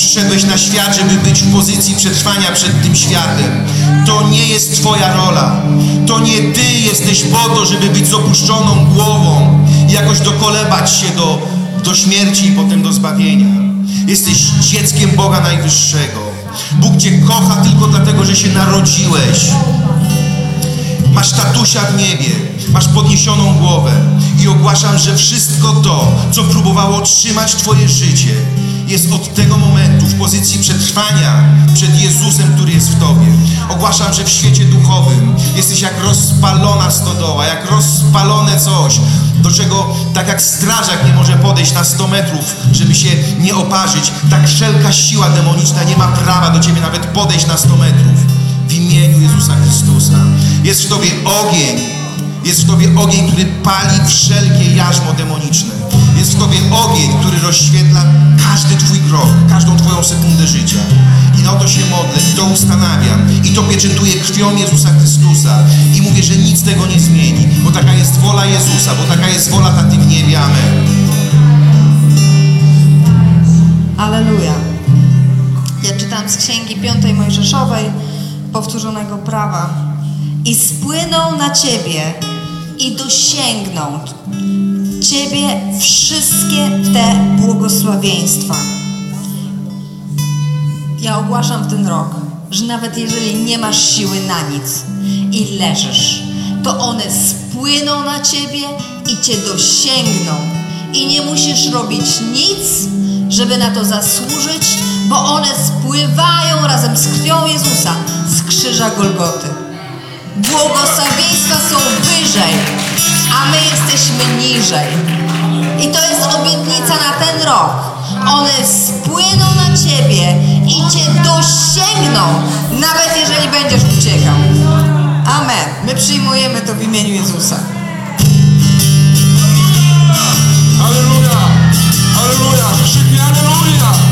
Przyszedłeś na świat, żeby być w pozycji przetrwania przed tym światem. To nie jest Twoja rola. To nie Ty jesteś po to, żeby być z opuszczoną głową i jakoś dokolebać się do, do śmierci i potem do zbawienia. Jesteś dzieckiem Boga Najwyższego. Bóg Cię kocha tylko dlatego, że się narodziłeś. Masz tatusia w niebie, masz podniesioną głowę i ogłaszam, że wszystko to, co próbowało trzymać Twoje życie, jest od tego momentu w pozycji przetrwania przed Jezusem, który jest w Tobie. Ogłaszam, że w świecie duchowym jesteś jak rozpalona stodoła, jak rozpalone coś, do czego tak jak strażak nie może podejść na 100 metrów, żeby się nie oparzyć, tak wszelka siła demoniczna nie ma prawa do Ciebie nawet podejść na 100 metrów w imieniu Jezusa Chrystusa. Jest w Tobie ogień, Jest w Tobie ogień, który pali wszelkie jarzmo demoniczne. Jest w Tobie ogień, który rozświetla każdy Twój krok, każdą Twoją sekundę życia. I na to się modlę, i to ustanawiam, i to pieczętuję krwią Jezusa Chrystusa. I mówię, że nic tego nie zmieni, bo taka jest wola Jezusa, bo taka jest wola Taty w niebie. Amen. Aleluja. Ja czytam z Księgi Piątej Mojżeszowej, powtórzonego prawa. I spłyną na Ciebie i dosięgną Ciebie wszystkie te błogosławieństwa. Ja ogłaszam w ten rok, że nawet jeżeli nie masz siły na nic i leżysz, to one spłyną na ciebie i cię dosięgną. I nie musisz robić nic, żeby na to zasłużyć, bo one spływają razem z krwią Jezusa z krzyża Golgoty. Błogosławieństwa są wyżej, a my jesteśmy niżej. I to jest obietnica na ten rok. One spłyną na ciebie i cię dosięgną, nawet jeżeli będziesz uciekał. Amen. My przyjmujemy to w imieniu Jezusa. Aleluja! Aleluja! Krzyk, aleluja!